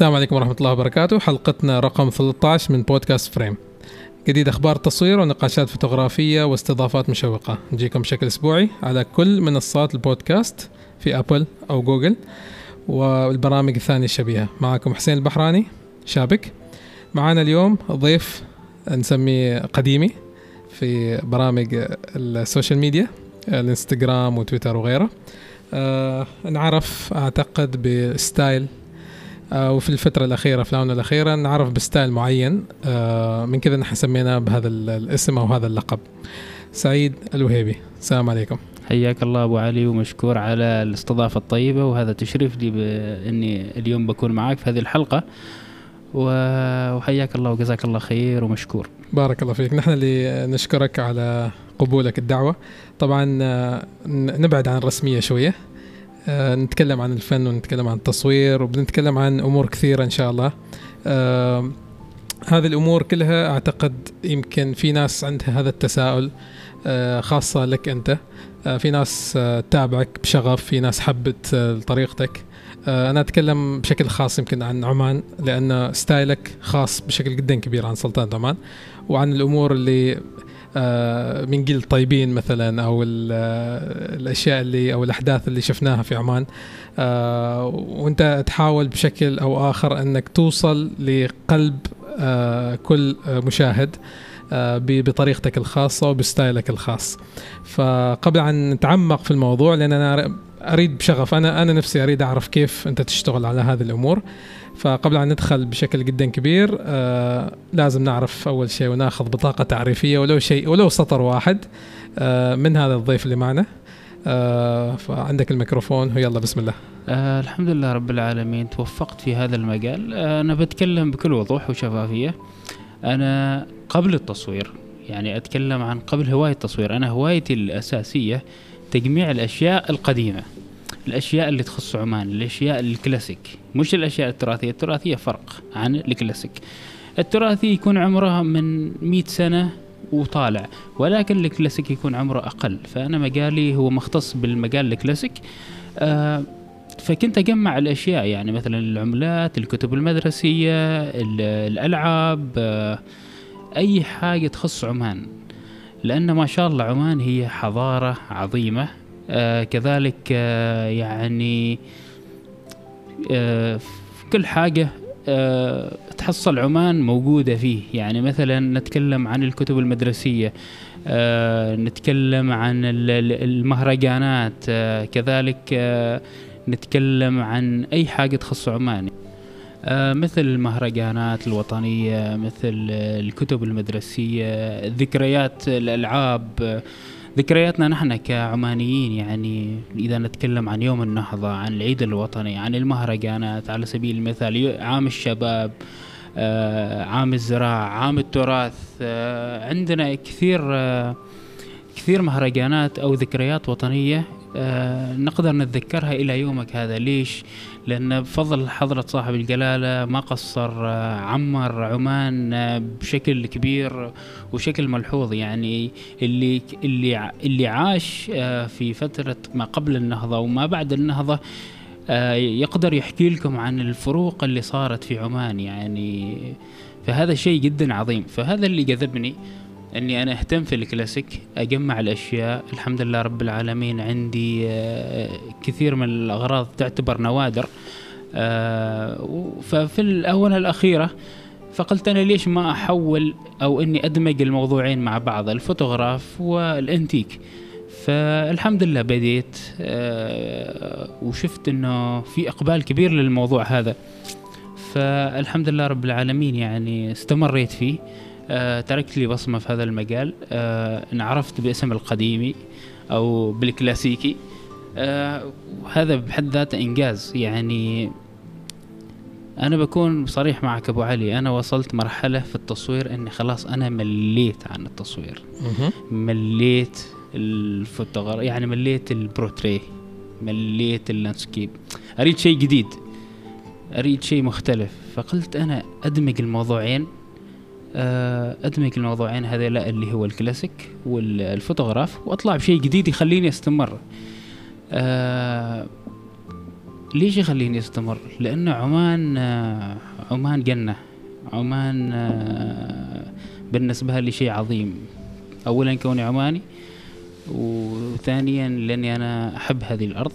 السلام عليكم ورحمة الله وبركاته. حلقتنا رقم 13 من بودكاست فريم. جديد أخبار تصوير ونقاشات فوتوغرافية واستضافات مشوقة. نجيكم بشكل أسبوعي على كل منصات البودكاست في أبل أو جوجل والبرامج الثانية الشبيهة. معكم حسين البحراني شابك. معنا اليوم ضيف نسميه قديمي في برامج ال social media الانستغرام وتويتر وغيره. آه نعرف أعتقد ب style وفي الفترة الأخيرة في الآونة الأخيرة نعرف ب style معين آه من كذا نحن سميناه بهذا الاسم أو هذا اللقب. سعيد الوهيبي السلام عليكم. حياك الله أبو علي ومشكور على الاستضافة الطيبة وهذا تشريف لي باني اليوم بكون معك في هذه الحلقة. وحياك الله وجزاك الله خير ومشكور. بارك الله فيك. نحن اللي نشكرك على قبولك الدعوة. طبعا آه، نبعد عن الرسمية شوية. آه، نتكلم عن الفن ونتكلم عن التصوير وبنتكلم عن أمور كثيرة إن شاء الله. آه، هذه الأمور كلها أعتقد يمكن في ناس عندها هذا التساؤل خاصة لك أنت. في ناس تتابعك بشغف في ناس حبت طريقتك. أنا أتكلم بشكل خاص يمكن عن عمان لأن ستايلك خاص بشكل جدا كبير عن سلطنه عمان. وعن الأمور اللي آه، من جيل طيبين مثلا أو الأشياء اللي أو الأحداث اللي شفناها في عمان. آه، وأنت تحاول بشكل أو آخر أنك توصل لقلب آه، كل مشاهد بطريقتك الخاصة وبستايلك الخاص. فقبل أن نتعمق في الموضوع لأن أنا أريد بشغف أنا أنا نفسي أريد أعرف كيف أنت تشتغل على هذه الأمور. فقبل أن ندخل بشكل جدا كبير آه لازم نعرف أول شيء وناخذ بطاقة تعريفية ولو شيء ولو سطر واحد آه من هذا الضيف اللي معنا. آه فعندك الميكروفون. ويلا بسم الله. آه الحمد لله رب العالمين. توفقت في هذا المجال. آه أنا بتكلم بكل وضوح وشفافية. أنا قبل التصوير يعني أتكلم عن قبل هواية التصوير. أنا هوايتي الأساسية تجميع الأشياء القديمة. الأشياء اللي تخص عمان الأشياء الكلاسيك. مش الأشياء التراثية التراثية فرق عن الكلاسيك. التراثي يكون عمره من 100 سنة وطالع ولكن الكلاسيك يكون عمره أقل. فأنا مجالي هو مختص بالمجال الكلاسيك. آه فكنت أجمع الأشياء يعني مثلا العملات الكتب المدرسية الألعاب آه أي حاجة تخص عمان. لأن ما شاء الله عمان هي حضارة عظيمة. كذلك آه يعني آه كل حاجة آه تحصل عمان موجودة فيه. يعني مثلا نتكلم عن الكتب المدرسية آه نتكلم عن المهرجانات آه كذلك آه نتكلم عن أي حاجة تخص عمان. آه مثل المهرجانات الوطنية مثل الكتب المدرسية ذكريات الألعاب آه ذكرياتنا نحن كعمانيين يعني إذا نتكلم عن يوم النهضة عن العيد الوطني عن المهرجانات على سبيل المثال عام الشباب آه، عام الزراعة عام التراث آه، عندنا كثير آه، كثير مهرجانات أو ذكريات وطنية نقدر نتذكرها إلى يومك هذا. ليش؟ لأن بفضل حضرة صاحب الجلالة ما قصر عمر عمان بشكل كبير وشكل ملحوظ. يعني اللي اللي اللي عاش آه، في فترة ما قبل النهضة وما بعد النهضة آه، يقدر يحكي لكم عن الفروق اللي صارت في عمان. يعني فهذا شيء جدا عظيم. فهذا اللي جذبني. إني أنا أهتم في الكلاسيك أجمع الأشياء. الحمد لله رب العالمين عندي آه، كثير من الأغراض تعتبر نوادر. آه، ففي الأونة الأخيرة فقلت أنا ليش ما أحول أو إني أدمج الموضوعين مع بعض ال photograph وال antique. فالحمد لله بديت آه، وشفت إنه في إقبال كبير للموضوع هذا. فالحمد لله رب العالمين يعني استمريت فيه. تركت لي بصمة في هذا المجال. آه، انعرفت باسم القديمي أو بالكلاسيكي. آه، هذا بحد ذاته إنجاز. يعني أنا بكون صريح معك أبو علي. أنا وصلت مرحلة في التصوير إني خلاص أنا مليت عن التصوير. مليت الفوتوغرافي يعني مليت البروتري مليت ال landscape أريد شيء جديد. أريد شيء مختلف. فقلت أنا أدمج الموضوعين. آه، أدمج الموضوعين هذيلا اللي هو ال classic وال photograph وأطلع بشيء جديد يخليني أستمر. أه ليش يخليني أستمر؟ لأن عمان آه، عمان جنة. عمان آه، بالنسبة لي شيء عظيم. أولا كوني عماني وثانيا لأني أنا أحب هذه الأرض.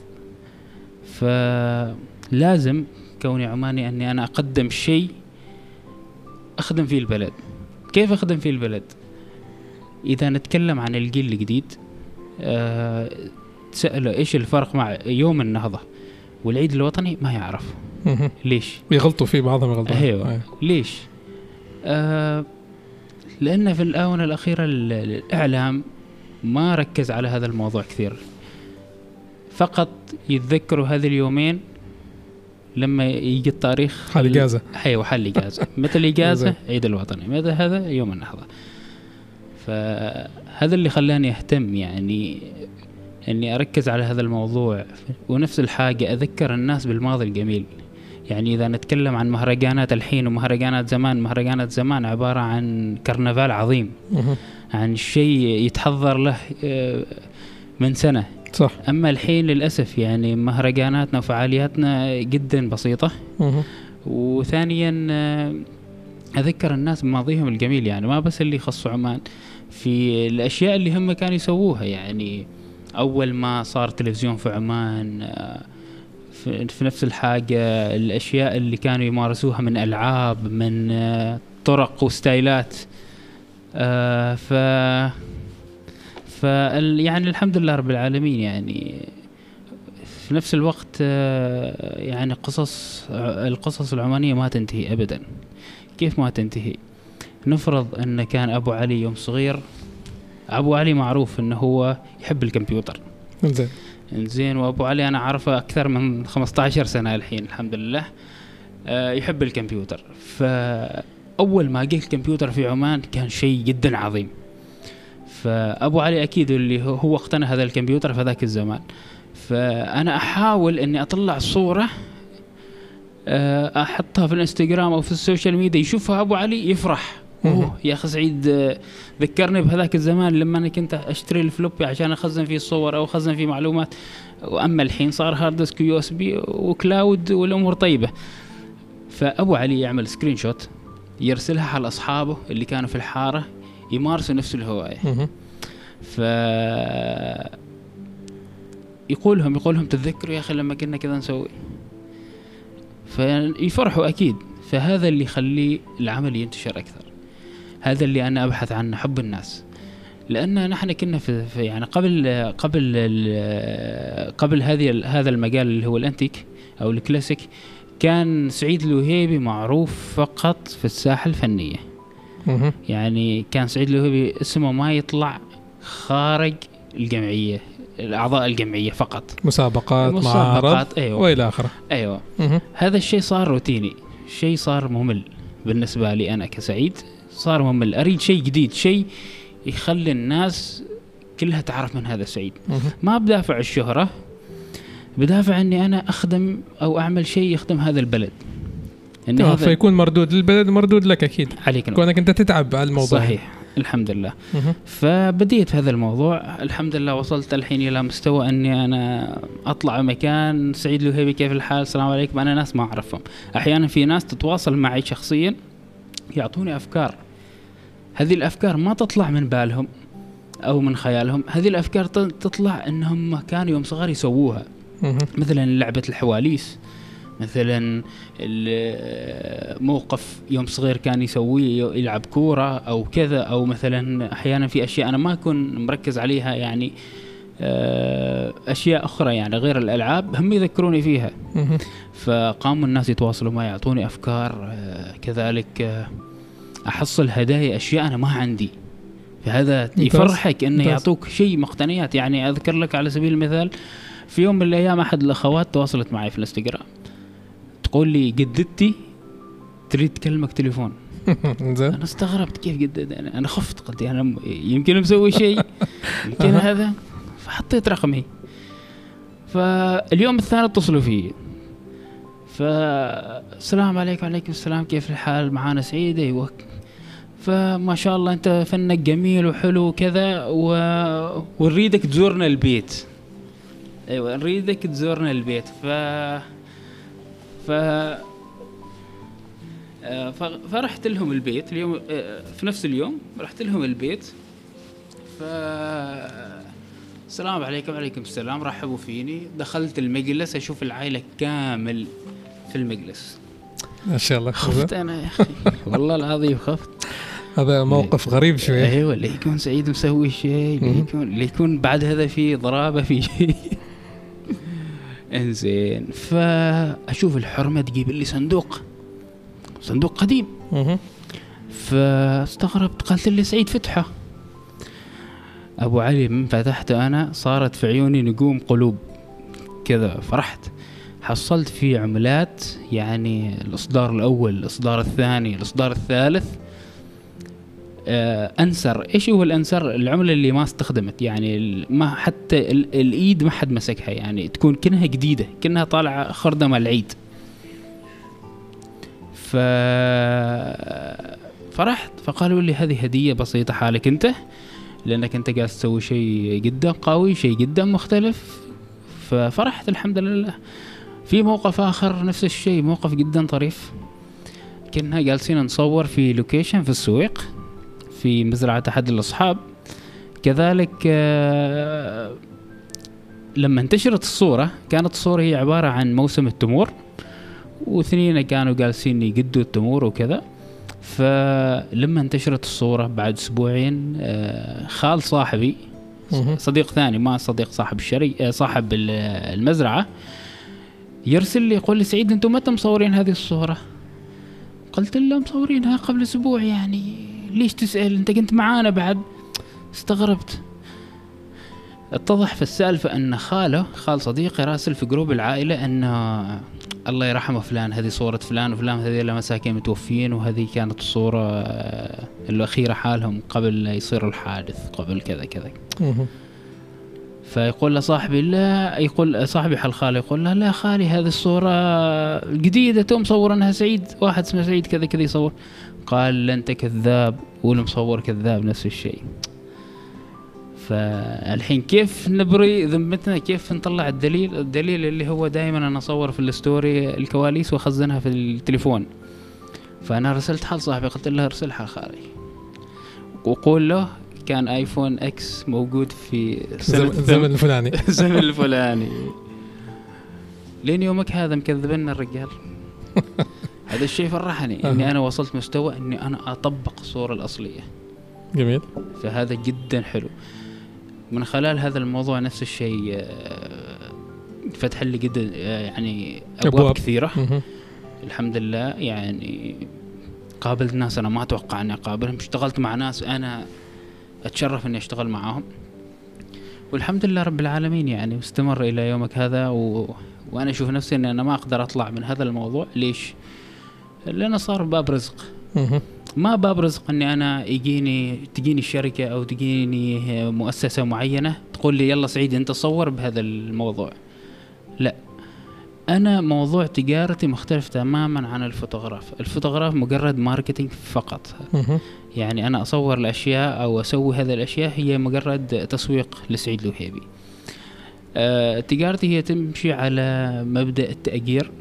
فلازم كوني عماني أني أنا أقدم شيء أخدم فيه البلد كيف أخدم فيه البلد؟ إذا نتكلم عن الجيل الجديد أه تسأله إيش الفرق مع يوم النهضة والعيد الوطني ما يعرف. ليش؟ يغلطوا فيه بعضهم يغلطوا أيوه أيوة. ليش؟ آه لأن في الآونة الأخيرة ال- الإعلام ما ركز على هذا الموضوع كثير فقط يتذكروا هذه اليومين لما يجي التاريخ حال إجازة. أيوه حل اجازه متى الاجازه زين. عيد الوطني. متى هذا؟ يوم النهضة. فهذا اللي خلاني أهتم يعني إني أركز على هذا الموضوع. ونفس الحاجة أذكر الناس بالماضي الجميل. يعني إذا نتكلم عن مهرجانات الحين ومهرجانات زمان مهرجانات زمان عبارة عن كرنفال عظيم. عن شيء يتحضر له آه، من سنة. صح. أما الحين للأسف يعني مهرجاناتنا وفعالياتنا جدا بسيطة. وثانيا آه، أذكر الناس بماضيهم الجميل يعني ما بس اللي يخصوا عمان في الأشياء اللي هم كانوا يسووها يعني. أول ما صار تلفزيون في عمان آه، في نفس الحاجة الأشياء اللي كانوا يمارسوها من ألعاب من آه، طرق وستايلات. آه، ف ف يعني الحمد لله رب العالمين يعني في نفس الوقت آه، يعني قصص القصص العمانية ما تنتهي أبدا. كيف ما تنتهي؟ نفرض أن كان أبو علي يوم صغير. أبو علي معروف أنه هو يحب الكمبيوتر. زين. زين وأبو علي أنا أعرفه أكثر من 15 سنة الحين الحمد لله. آه، يحب الكمبيوتر. فأول ما جه الكمبيوتر في عمان كان شيء جدا عظيم. فأبو علي أكيد اللي هو- اقتنى هذا الكمبيوتر في ذاك الزمان. فأنا أحاول إني أطلع صورة آه، أحطها في الإنستغرام أو في ال social media يشوفها أبو علي يفرح. أوه يا أخي سعيد آه، ذكرني بهذاك الزمان لما أنا كنت أشتري ال floppy عشان أخزن فيه الصور أو أخزن فيه معلومات. وأما الحين صار hard disk USB و cloud والأمور طيبة. فأبو علي يعمل screenshot يرسلها على أصحابه اللي كانوا في الحارة. يمارسوا نفس الهواية. مهم. ف يقول لهم يقول لهم تتذكروا يا أخي لما كنا كذا نسوي. فيفرحوا أكيد. فهذا اللي يخلي العمل ينتشر أكثر. هذا اللي أنا أبحث عنه حب الناس. لأن نحن كنا في, في يعني قبل قبل قبل هذه هذا المجال اللي هو الأنتيك أو الكلاسيك كان سعيد الوهيبي معروف فقط في الساحة الفنية. يعني كان سعيد الوهيبي اسمه ما يطلع خارج الجمعية الأعضاء الجمعية فقط. مسابقات معارض مسابقات أيوة. وإلى آخره. أيوة. مهم. هذا الشيء صار روتيني. شيء صار ممل بالنسبة لي أنا كسعيد. صار ممل. أريد شيء جديد شيء يخلي الناس كلها تعرف من هذا سعيد. مهم. ما بدافع الشهرة بدافع إني أنا أخدم أو أعمل شيء يخدم هذا البلد. إن آه، هذا فيكون مردود للبلد مردود لك أكيد. عليك نور. كونك أنت تتعب على الموضوع. صحيح. الحمد لله. فبديت في هذا الموضوع. الحمد لله وصلت الحين إلى مستوى أني أنا أطلع مكان سعيد الوهيبي كيف الحال؟ السلام عليكم. أنا ناس ما أعرفهم. أحيانا في ناس تتواصل معي شخصيا يعطوني أفكار. هذه الأفكار ما تطلع من بالهم أو من خيالهم. هذه الأفكار تطلع إنهم كانوا يوم صغار يسووها. مثلا لعبة الحواليس. مثلا موقف يوم صغير كان يسويه يلعب كورة أو كذا أو مثلا أحيانا في أشياء أنا ما أكون مركز عليها يعني آه، أشياء أخرى يعني غير الألعاب هم يذكروني فيها. فقاموا الناس يتواصلوا معي يعطوني أفكار آه، كذلك آه، أحصل هدايا أشياء أنا ما عندي فهذا. يفرحك إنه. يعطوك شيء مقتنيات يعني أذكر لك على سبيل المثال في يوم من الأيام أحد الأخوات تواصلت معي في الإنستغرام تقول لي جدتي تريد تكلمك تليفون. زين. أنا استغربت كيف جدتي أنا, أنا خفت قلت أنا م- يمكن مسوي شيء يمكن. هذا. فحطيت رقمي. فاليوم الثاني اتصلوا فيه فالسلام عليكم وعليكم السلام كيف الحال؟ معانا سعيد أيوه. فما شاء الله أنت فنك جميل وحلو وكذا و... ونريدك تزورنا البيت. أيوه نريدك تزورنا البيت. ف ف آه، ف- فرحت لهم البيت اليوم آه، في نفس اليوم رحت لهم البيت. ف السلام عليكم وعليكم السلام رحبوا فيني. دخلت المجلس أشوف العائلة كامل في المجلس. ما شاء الله خفت. أنا يا أخي. والله العظيم خفت. هذا موقف غريب شوية. أيوه اللي يكون سعيد مسوي شيء اللي. يكون اللي يكون بعد هذا في ضرابة في شيء. انزين. فأشوف الحرمة تجيب لي صندوق. صندوق قديم. فاستغربت قالت لي سعيد فتحة. أبو علي من فتحته أنا صارت في عيوني نجوم قلوب. كذا فرحت. حصلت فيه عملات يعني الإصدار الأول الإصدار الثاني الإصدار الثالث. أنسر. إيش هو الأنسر؟ العملة اللي ما استخدمت. يعني ما حتى ال- الإيد ما حد مسكها. يعني تكون كأنها جديدة كأنها طالعة خردة مع العيد. ف فرحت. فقالوا لي هذه هدية بسيطة حالك أنت لأنك أنت قاعد تسوي شيء جدا قوي شيء جدا مختلف. ففرحت الحمد لله. في موقف آخر نفس الشيء موقف جدا طريف. كنا جالسين نصور في لوكيشن في السويق. في مزرعة أحد الأصحاب كذلك آه، لما انتشرت الصورة كانت الصورة هي عبارة عن موسم التمور واثنين كانوا جالسين يقدوا التمور وكذا فلما انتشرت الصورة بعد أسبوعين آه، خال صاحبي. صديق ثاني ما صديق صاحب الشري آه، صاحب ال- المزرعة يرسل لي يقول لي سعيد أنتم متى مصورين هذه الصورة؟ قلت له مصورينها قبل أسبوع يعني ليش تسأل؟ أنت كنت معانا بعد. استغربت. اتضح في السالفة أن خاله خال صديقي راسل في جروب العائلة أن الله يرحمه فلان هذه صورة فلان وفلان هذه مساكين متوفين وهذه كانت الصورة آه، الأخيرة حالهم قبل يصير الحادث قبل كذا كذا. فيقول له صاحبي لا يقول صاحبي حل خالي يقول له لا خالي هذه الصورة جديدة تو مصورنها سعيد واحد اسمه سعيد كذا كذا يصور. قال انت كذاب والمصور كذاب نفس الشيء. فالحين كيف نبري ذمتنا؟ كيف نطلع الدليل؟ الدليل اللي هو دائما أنا أصور في ال story الكواليس وأخزنها في التليفون. فأنا رسلت حال صاحبي قلت له ارسل حال خالي وقول له كان آيفون إكس موجود في الزمن الفلاني. الزمن الفلاني. لين يومك هذا مكذبنا الرجال. هذا الشيء فرحني إني. أنا وصلت مستوى إني أنا أطبق الصورة الأصلية جميل فهذا جدا حلو من خلال هذا الموضوع نفس الشيء آه، فتح لي جدا آه، يعني أبواب, أبواب. كثيرة مهم. الحمد لله يعني قابلت ناس أنا ما أتوقع إني أقابلهم اشتغلت مع ناس أنا أتشرف إني أشتغل معاهم والحمد لله رب العالمين يعني مستمر إلى يومك هذا و... وأنا أشوف نفسي إني أنا ما أقدر أطلع من هذا الموضوع ليش؟ لأنه صار باب رزق. ما باب رزق إني أنا يجيني تجيني الشركة أو تجيني مؤسسة معينة تقول لي يلا سعيد أنت صور بهذا الموضوع. لا. أنا موضوع تجارتي مختلف تماما عن ال photograph. ال photograph مجرد marketing فقط. يعني أنا أصور الأشياء أو أسوي هذه الأشياء هي مجرد تسويق لسعيد الوهيبي. آه، تجارتي هي تمشي على مبدأ التأجير.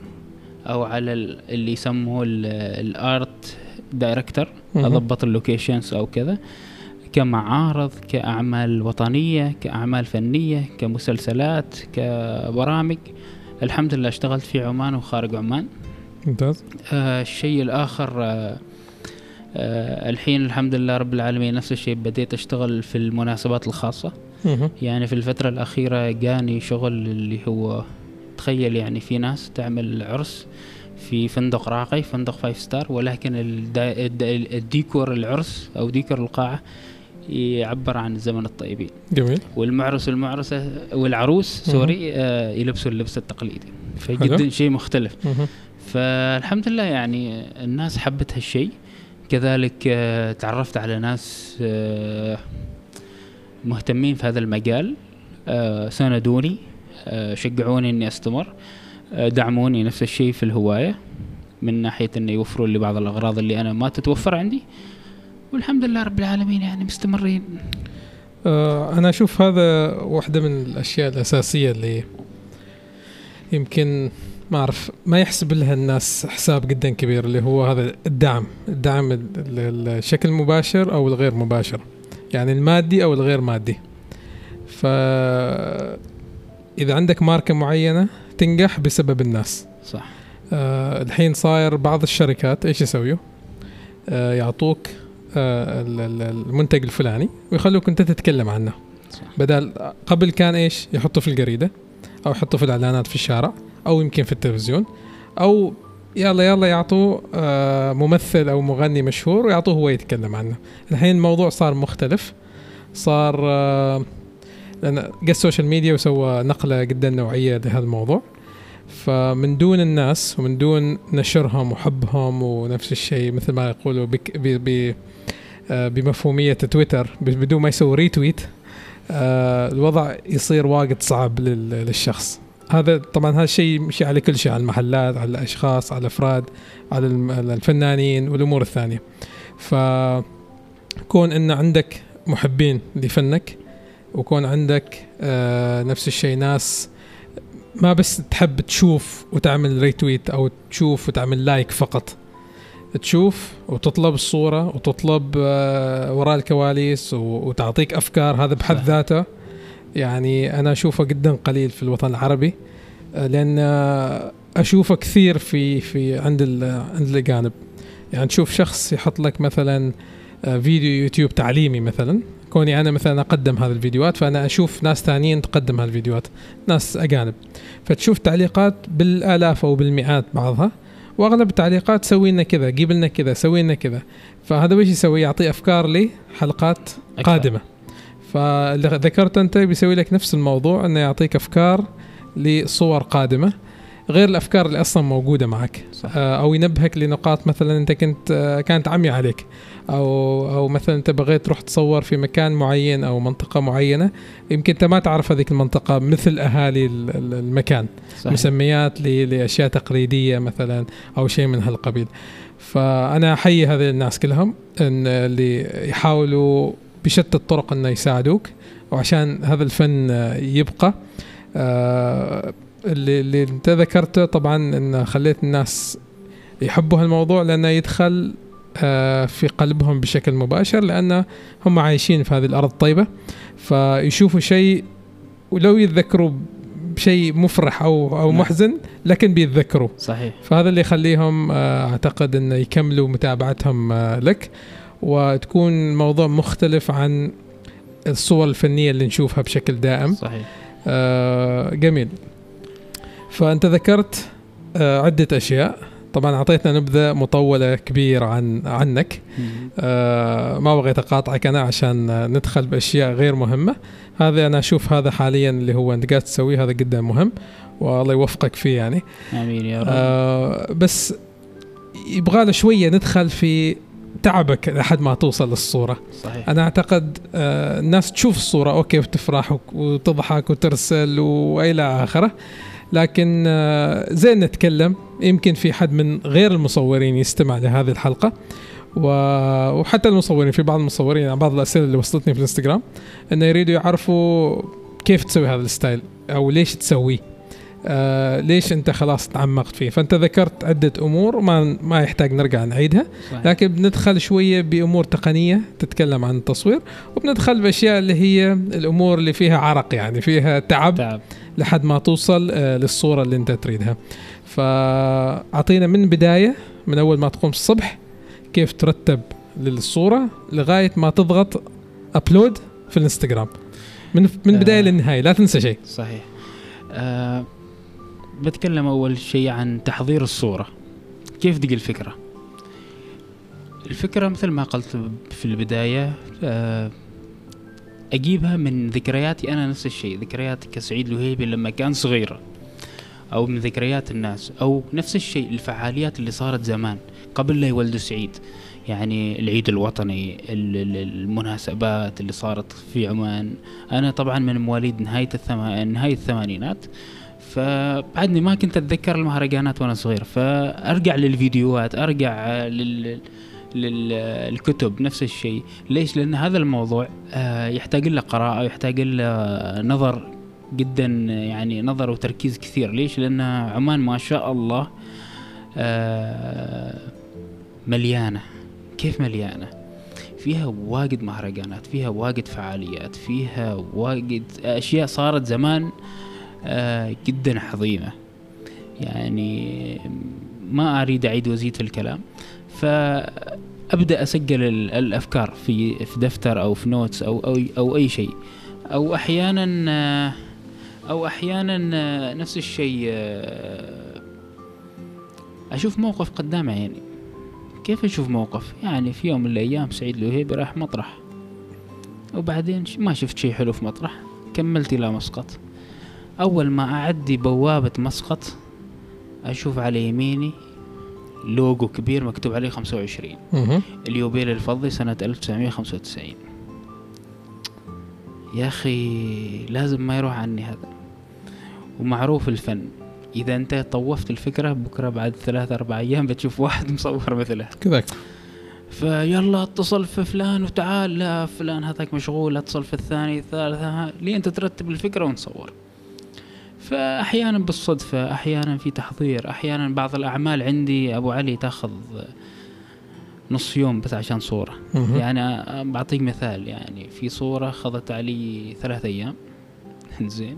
أو على ال- اللي يسموه ال- ال art director. أضبط ال locations أو كذا كمعارض كأعمال وطنية كأعمال فنية كمسلسلات كبرامج الحمد لله اشتغلت في عمان وخارج عمان ممتاز آه الشيء الآخر آه آه الحين الحمد لله رب العالمين نفس الشيء بديت أشتغل في المناسبات الخاصة مهم. يعني في الفترة الأخيرة جاني شغل اللي هو تخيل يعني في ناس تعمل عرس في فندق راقي فندق five star ولكن الديكور العرس أو ديكور القاعة يعبر عن زمن الطيبين. جميل. والمعرس والمعرسة والعروس sorry آه يلبسوا اللبس التقليدي. فجدا شيء مختلف. مهم. فالحمد لله يعني الناس حبت هالشيء. كذلك آه، تعرفت على ناس آه، مهتمين في هذا المجال آه، ساندوني. شجعوني إني أستمر. آه، دعموني نفس الشيء في الهواية من ناحية إنه يوفروا لي بعض الأغراض اللي أنا ما تتوفر عندي. والحمد لله رب العالمين يعني مستمرين. آه، أنا أشوف هذا واحدة من الأشياء الأساسية اللي يمكن ما أعرف ما يحسب لها الناس حساب جدا كبير اللي هو هذا الدعم الدعم ال- ال- الشكل المباشر أو الغير مباشر يعني المادي أو الغير مادي. ف إذا عندك ماركة معينة تنجح بسبب الناس. صح. آه الحين صاير بعض الشركات إيش يسويوا؟ آه يعطوك آه ال- ال- المنتج الفلاني ويخلوك أنت تتكلم عنه. صح. بدل قبل كان إيش؟ يحطوا في الجريده أو يحطوا في الإعلانات في الشارع أو يمكن في التلفزيون أو يلا يلا يعطوا آه ممثل أو مغني مشهور ويعطوه هو يتكلم عنه. الحين الموضوع صار مختلف صار آه لأن جاء ال social media وسوى نقلة جدا نوعية لهذا الموضوع. فمن دون الناس ومن دون نشرهم وحبهم ونفس الشيء مثل ما يقولوا بك ب ب آه، بمفهومية تويتر بدون ما يسوي retweet آه، الوضع يصير واجد صعب لل- للشخص. هذا طبعا هذا الشيء يمشي على كل شيء على المحلات على الأشخاص على الأفراد على الفنانين والأمور الثانية. فكون إن عندك محبين لفنك وكون عندك آه، نفس الشيء. ناس ما بس تحب تشوف وتعمل retweet أو تشوف وتعمل like فقط. تشوف وتطلب الصورة وتطلب آه، وراء الكواليس وتعطيك أفكار. هذا بحد. ذاته يعني أنا أشوفه جدا قليل في الوطن العربي آه، لأن أشوفه كثير في في عند عند الاجانب يعني تشوف شخص يحط لك مثلا فيديو يوتيوب تعليمي مثلا كوني أنا مثلا أقدم هذه الفيديوهات فأنا أشوف ناس ثانيين تقدم هذه الفيديوهات ناس اجانب فتشوف تعليقات بالآلاف أو بالمئات بعضها وأغلب التعليقات سوي لنا كذا جيب لنا كذا سوي لنا كذا. فهذا وش يسوي؟ يعطي أفكار لحلقات. قادمة. فاللي ذكرت أنت بيسوي لك نفس الموضوع إنه يعطيك أفكار لصور قادمة. غير الأفكار اللي أصلا موجودة معك صح. آه، أو ينبهك لنقاط مثلا أنت كنت آه، كانت عمية عليك أو أو مثلا أنت بغيت تروح تصور في مكان معين أو منطقة معينة يمكن أنت ما تعرف هذيك المنطقة مثل أهالي ال- ال- المكان صحيح. مسميات لأشياء تقليدية مثلا أو شيء من هالقبيل فأنا أحيي هذه الناس كلهم إن اللي يحاولوا بشتى الطرق إنه يساعدوك وعشان هذا الفن يبقى آه، اللي, اللي انت ذكرته طبعا إن خليت الناس يحبوا هالموضوع لأنه يدخل آه، في قلبهم بشكل مباشر لأن هم عايشين في هذه الأرض الطيبة. فيشوفوا شيء ولو يتذكروا بشيء مفرح أو أو نعم. محزن لكن بيتذكروا. صحيح. فهذا اللي يخليهم آه، أعتقد انه يكملوا متابعتهم آه، لك. وتكون الموضوع مختلف عن الصور الفنية اللي نشوفها بشكل دائم. صحيح. آه، جميل. فأنت ذكرت آه، عدة أشياء. طبعا أعطيتنا نبذة مطولة كبيرة عن عنك. آه، ما بغيت أقاطعك أنا عشان ندخل بأشياء غير مهمة. هذا أنا أشوف هذا حاليا اللي هو أنت قاعد تسويه هذا جدا مهم. والله يوفقك فيه يعني. آمين يا رب. آه بس يبغى له شوية ندخل في تعبك لحد ما توصل للصورة. صحيح. أنا أعتقد آه الناس تشوف الصورة أوكي وتفرح وتضحك وترسل وإلى آخره. لكن آه زين نتكلم. يمكن في حد من غير المصورين يستمع لهذه الحلقة. وحتى المصورين في بعض المصورين يعني بعض الأسئلة اللي وصلتني في الإنستغرام انه يريدوا يعرفوا كيف تسوي هذا الستايل أو ليش تسويه. آه ليش أنت خلاص تعمقت فيه. فأنت ذكرت عدة أمور ما ما يحتاج نرجع نعيدها. صحيح. لكن بندخل شوية بأمور تقنية تتكلم عن التصوير وبندخل بأشياء اللي هي الأمور اللي فيها عرق يعني فيها تعب. تعب. لحد ما توصل آه، للصورة اللي انت تريدها. فأعطينا من بداية من أول ما تقوم الصبح كيف ترتب للصورة لغاية ما تضغط ابلود في الإنستغرام. من من آه. بدايه للنهاية لا تنسى شيء. صحيح. أه بتكلم أول شيء عن تحضير الصورة. كيف دي الفكرة؟ الفكرة مثل ما قلت في البداية أه أجيبها من ذكرياتي أنا نفس الشيء ذكرياتي كسعيد لهيبي لما كان صغيرة أو من ذكريات الناس أو نفس الشيء الفعاليات اللي صارت زمان قبل لا يولدوا سعيد. يعني العيد الوطني ال- ال- المناسبات اللي صارت في عمان. أنا طبعا من مواليد نهاية الثما... نهاية الثمانينات. فبعدني ما كنت أتذكر المهرجانات وأنا صغير. فأرجع للفيديوهات أرجع لل للكتب نفس الشيء. ليش؟ لأن هذا الموضوع آه، يحتاج له قراءة يحتاج له نظر جدا يعني نظر وتركيز كثير. ليش؟ لأن عمان ما شاء الله آه، مليانة. كيف مليانة؟ فيها واجد مهرجانات فيها واجد فعاليات فيها واجد أشياء صارت زمان آه، جدا عظيمة. يعني ما أريد أعيد وازيد في الكلام. فأبدأ أسجل ال- الأفكار في في دفتر أو في نوتس أو أو أو أي شيء. أو أحيانا أو أحيانا نفس الشيء أشوف موقف قدام عيني كيف أشوف موقف؟ يعني في يوم من الأيام سعيد الوهيبي راح مطرح. وبعدين ما شفت شيء حلو في مطرح. كملت إلى مسقط. أول ما أعدي بوابة مسقط أشوف على يميني لوجو كبير مكتوب عليه 25 مهم. اليوبيل الفضي سنة 1995 يا أخي لازم ما يروح عني هذا. ومعروف الفن. إذا أنت طوفت الفكرة بكرة بعد ثلاثة أربع أيام بتشوف واحد مصور مثلها. كذاك فيلا اتصل في فلان وتعال لا فلان هذاك مشغول اتصل في الثاني الثالث لين انت ترتب الفكرة ونصور. فأحيانا بالصدفة أحيانا في تحضير أحيانا بعض الأعمال عندي أبو علي تاخذ نص يوم بس عشان صورة. يعني بعطيك مثال يعني في صورة خذت علي ثلاث أيام. زين.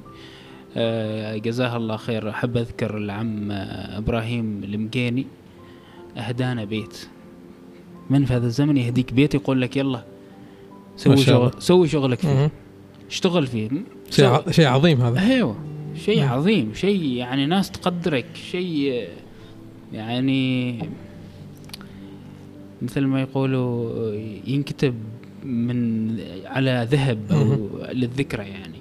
آه، جزاه الله خير. أحب أذكر العم إبراهيم المقيني أهدانا بيت. من في هذا الزمن يهديك بيت يقول لك يلا سوي شغل. سوي شغلك فيه. اشتغل فيه. شيء شيء عظيم هذا. أيوه. شيء مم. عظيم شيء يعني ناس تقدرك شيء يعني مثل ما يقولوا ينكتب من على ذهب أو. للذكرى يعني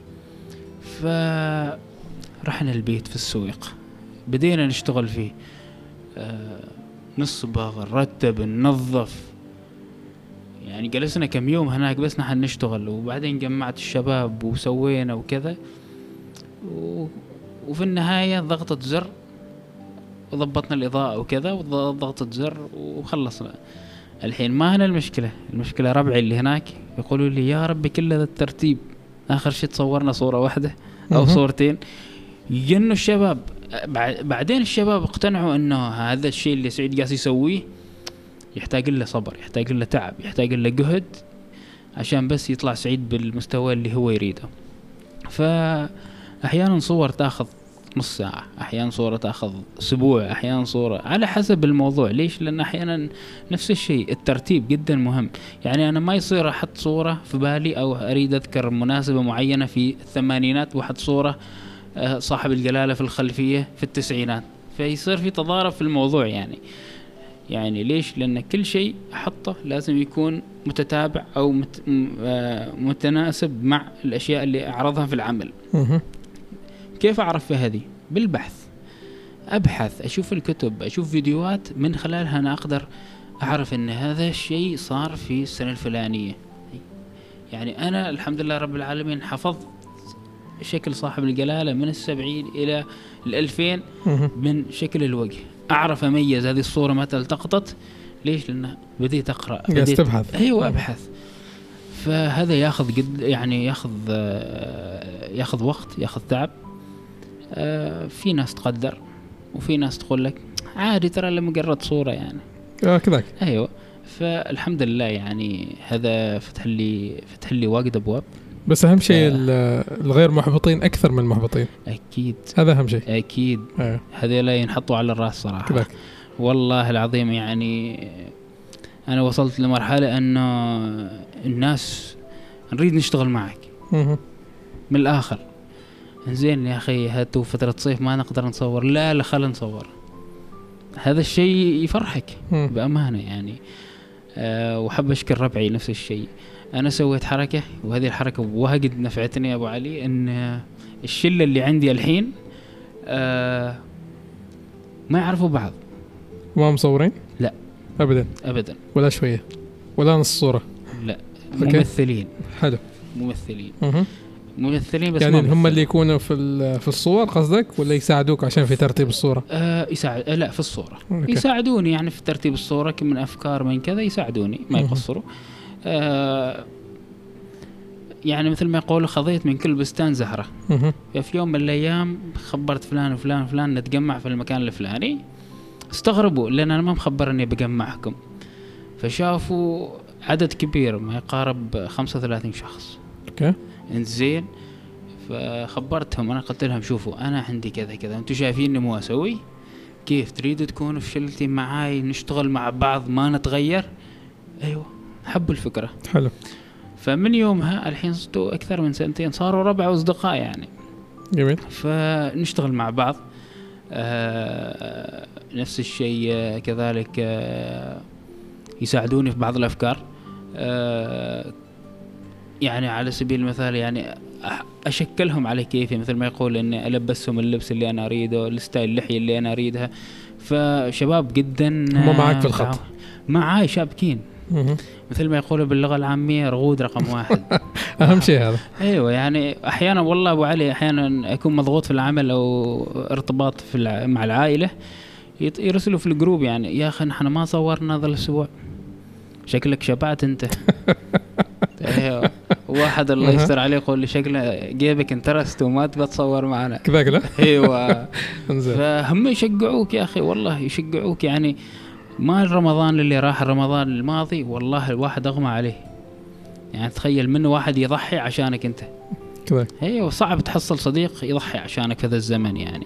فرحنا البيت في السويق بدينا نشتغل فيه آه، نصبغ نرتب ننظف يعني جلسنا كم يوم هناك بس نحن نشتغل وبعدين جمعت الشباب وسوينا وكذا و... وفي النهاية ضغطة زر وضبطنا الإضاءة وكذا وضغطة زر وخلصنا. الحين ما هنا المشكلة. المشكلة ربعي اللي هناك يقولوا لي يا ربي كل هذا الترتيب. آخر شيء تصورنا صورة واحدة أو. صورتين. يجنوا الشباب بع- بعدين الشباب اقتنعوا إنه هذا الشيء اللي سعيد قاعد يسويه يحتاج له صبر يحتاج له تعب يحتاج له جهد عشان بس يطلع سعيد بالمستوى اللي هو يريده. فأحيانا صور تأخذ نص ساعة أحيانا صورة تأخذ أسبوع أحيانا صورة على حسب الموضوع. ليش؟ لأن أحيانا نفس الشيء الترتيب جدا مهم. يعني أنا ما يصير أحط صورة في بالي أو أريد أذكر مناسبة معينة في الثمانينات وأحط صورة آه، صاحب الجلالة في الخلفية في التسعينات. فيصير في تضارب في الموضوع يعني. يعني ليش؟ لأن كل شيء أحطه لازم يكون متتابع أو مت آه، متناسب مع الأشياء اللي أعرضها في العمل. كيف أعرف في هذه؟ بالبحث. أبحث أشوف الكتب أشوف فيديوهات من خلالها أنا أقدر أعرف أن هذا الشيء صار في السنة الفلانية. يعني أنا الحمد لله رب العالمين حفظت شكل صاحب الجلالة من السبعين إلى الألفين. من شكل الوجه. أعرف أميز هذه الصورة متى التقطت. ليش؟ لأن بديت أقرأ بديت تبحث. أيوه أبحث. فهذا ياخذ قد يعني ياخذ آه، ياخذ وقت ياخذ تعب. في ناس تقدر وفي ناس تقول لك عادي ترى قررت صورة يعني. آه كذاك. أيوه. فالحمد لله يعني هذا فتح لي فتح لي واجد أبواب. بس أهم شيء آه. ال- الغير محبطين أكثر من المحبطين. أكيد. هذا أهم شيء. أكيد. أيوه هذيلا ينحطوا على الراس صراحة. كذاك. والله العظيم يعني أنا وصلت لمرحلة أنه الناس نريد نشتغل معك. مهم. من الآخر. زين يا أخي هاتوا فترة صيف ما نقدر نصور. لا لا خلينا نصور. هذا الشيء يفرحك مم. بأمانة يعني. أه وحب أشكر ربعي نفس الشيء. أنا سويت حركة وهذه الحركة واجد نفعتني يا أبو علي إن الشلة اللي عندي الحين أه ما يعرفوا بعض. ما مصورين؟ لا. ابدا. ابدا. ولا شوية. ولا نص صورة. لا. ممثلين. حلو. ممثلين. ممثلين بس يعني هم. اللي يكونوا في في الصور قصدك ولا يساعدوك عشان في ترتيب الصورة؟ آه يساعد آه لا في الصورة أوكي. يساعدوني يعني في ترتيب الصورة كم من أفكار من كذا يساعدوني ما. يقصروا آه يعني مثل ما يقولوا خضيت من كل بستان زهرة. في يوم من الأيام خبرت فلان وفلان وفلان نتجمع في المكان الفلاني استغربوا لأن أنا ما مخبر إني بجمعكم فشافوا عدد كبير ما يقارب 35 شخص أوكي إنزين فخبرتهم أنا قلت لهم شوفوا أنا عندي كذا كذا أنتم شايفيني مو أسوي؟ كيف تريدوا تكونوا في شلتي معاي نشتغل مع بعض ما نتغير؟ أيوه حبوا الفكرة. حلو. فمن يومها الحين صرتوا أكثر من سنتين صاروا ربع أصدقاء يعني. جميل. فنشتغل مع بعض. آه نفس الشيء آه، كذلك آه يساعدوني في بعض الأفكار. آه يعني على سبيل المثال يعني أشكلهم على كيفي. مثل ما يقول إني ألبسهم اللبس اللي أنا أريده الستايل اللحية اللي أنا أريدها. فشباب جدا هم معاك في آه، الخط. معاي شابكين. مثل ما يقولوا باللغة العامية رغود رقم واحد. أهم شيء هذا. أيوه يعني أحيانا والله أبو علي أحيانا أكون مضغوط في العمل أو ارتباط في الع... مع العائلة. يرسلوا في ال group يعني يا أخي نحن ما صورنا هذا الأسبوع. شكلك شبعت أنت. أيوه. واحد الله. يستر عليه يقول لي شكله جيبك interest وما تبى تصور معنا. كذاك لا؟ إيوه. فهم يشجعوك يا أخي والله يشجعوك. يعني ما رمضان اللي راح رمضان الماضي والله الواحد أغمى عليه. يعني تخيل منه واحد يضحي عشانك أنت. كذاك. إيوه صعب تحصل صديق يضحي عشانك في هذا الزمن يعني.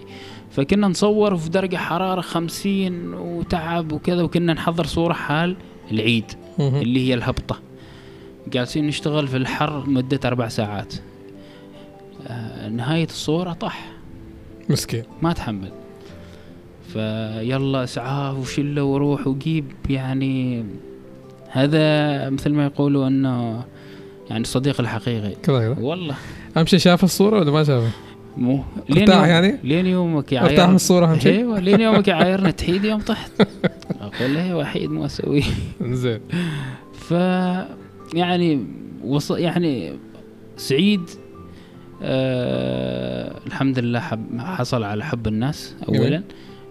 فكنا نصور في درجة حرارة خمسين وتعب وكذا وكنا نحضر صورة حال العيد. اللي هي الهبطة. جالسين نشتغل في الحر مدة أربع ساعات. آه نهاية الصورة طح مسكين. ما تحمل. فيلا اسعاف وشلة وروح وجيب يعني هذا مثل ما يقولوا أنه يعني الصديق الحقيقي. كذاك لا والله. أهم شيء شاف الصورة ولا ما شافها؟ مو. ارتاح يوم- يعني؟ لين يومك يا ارتاح من الصورة أهم شيء؟ أيوه لين يومك يعايرنا تحيد يوم طحت. أقول له وحيد مو أسوي. انزين ف يعني وص... يعني سعيد آه الحمد لله حب حصل على حب الناس اولا.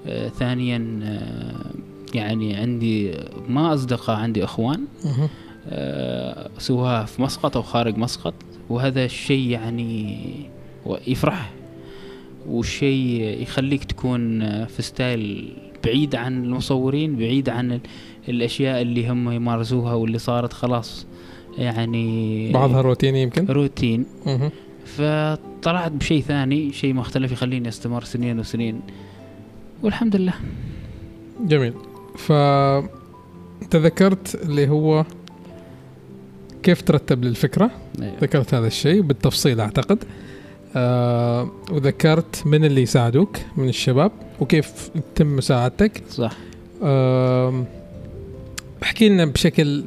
آه ثانيا آه يعني عندي ما أصدقاء عندي إخوان. آه سواء في مسقط أو خارج مسقط. وهذا الشيء يعني يفرح والشيء يخليك تكون في style بعيد عن المصورين بعيد عن ال- الأشياء اللي هم يمارسوها واللي صارت خلاص. يعني بعضها روتيني يمكن؟ روتين. فطلعت بشيء ثاني شيء مختلف يخليني استمر سنين وسنين. والحمد لله. جميل. ف تذكرت اللي هو كيف ترتب للفكره أيوة. ذكرت هذا الشيء بالتفصيل أعتقد. آه وذكرت من اللي يساعدوك من الشباب وكيف تتم مساعدتك. صح. آم، احكي لنا بشكل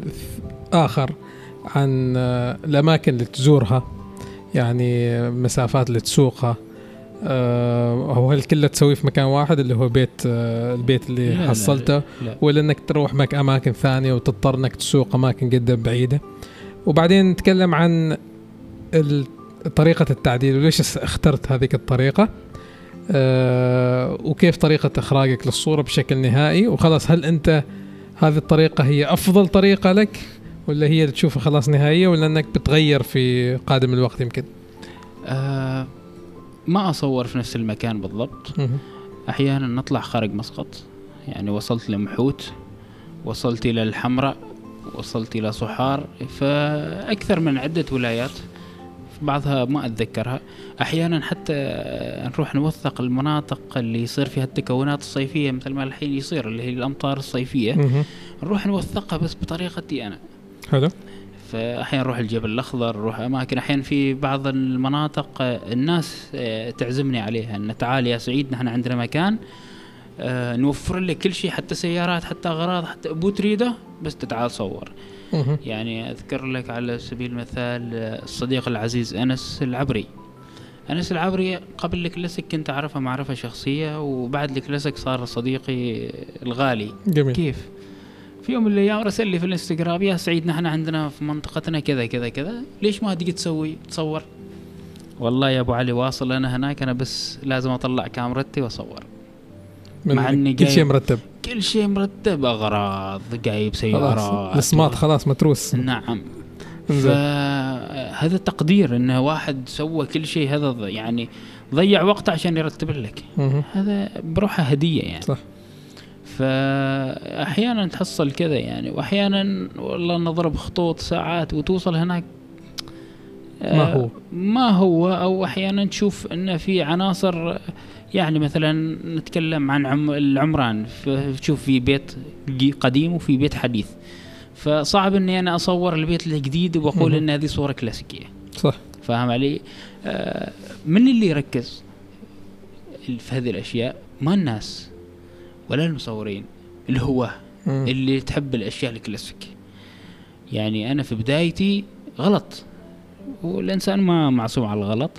آخر عن آه، الأماكن اللي تزورها يعني مسافات اللي تسوقها. آه، أو هل كله تسويه في مكان واحد اللي هو بيت آه، البيت اللي لا، لا، حصلته لا ولا إنك تروح مك أماكن ثانية وتضطر إنك تسوق أماكن جدا بعيدة؟ وبعدين نتكلم عن طريقة التعديل وليش اخترت هذيك الطريقة؟ وكيف طريقة إخراجك للصورة بشكل نهائي؟ وخلاص هل أنت هذه الطريقة هي أفضل طريقة لك؟ ولا هي اللي تشوفها خلاص نهائية ولا إنك بتغير في قادم الوقت يمكن؟ آه ما أصور في نفس المكان بالضبط. مهم. أحيانا نطلع خارج مسقط. يعني وصلت لمحوت وصلت إلى الحمراء وصلت إلى صحار. فأكثر من عدة ولايات بعضها ما أتذكرها. أحيانا حتى نروح نوثق المناطق اللي يصير فيها التكونات الصيفية مثل ما الحين يصير اللي هي الأمطار الصيفية. نروح نوثقها بس بطريقتي أنا. حلو فأحيانا نروح الجبل الأخضر نروح أماكن. أحيانا في بعض المناطق آه، الناس آه، تعزمني عليها إن تعال يا سعيد نحن عندنا مكان آه، نوفر لك كل شيء حتى سيارات حتى أغراض حتى أبو تريده بس تعال صور. يعني أذكر لك على سبيل المثال الصديق العزيز أنس العبري. أنس العبري قبل الكلاسيك كنت أعرفه معرفة شخصية وبعد الكلاسيك صار صديقي الغالي. جميل. كيف؟ في يوم من الأيام رسل لي في الإنستغرام يا سعيد نحن عندنا في منطقتنا كذا كذا كذا. ليش ما تجي تسوي؟ تصور؟ والله يا أبو علي واصل أنا هناك أنا بس لازم أطلع كاميرتي وأصور. مع إني كل شيء مرتب. كل شيء مرتب أغراض جايب سيارات السماط خلاص متروس. نعم. إنزين. آه، هذا تقدير إنه واحد سوى كل شيء هذا يعني ضيع وقته عشان يرتب لك. هذا بروحة هدية يعني. صح. فأحيانا تحصل كذا يعني وأحيانا والله نضرب خطوط ساعات وتوصل هناك آه، ما هو. ما هو أو أحيانا تشوف إن في عناصر يعني مثلا نتكلم عن عم العمران تشوف في بيت قديم وفي بيت حديث فصعب إني أنا أصور البيت الجديد وأقول. إن هذه صورة كلاسيكية صح فاهم علي؟ آه من اللي يركز في هذه الأشياء؟ ما الناس ولا المصورين الهواه مم. اللي تحب الأشياء الكلاسيك يعني أنا في بدايتي غلط. والإنسان ما معصوم على الغلط.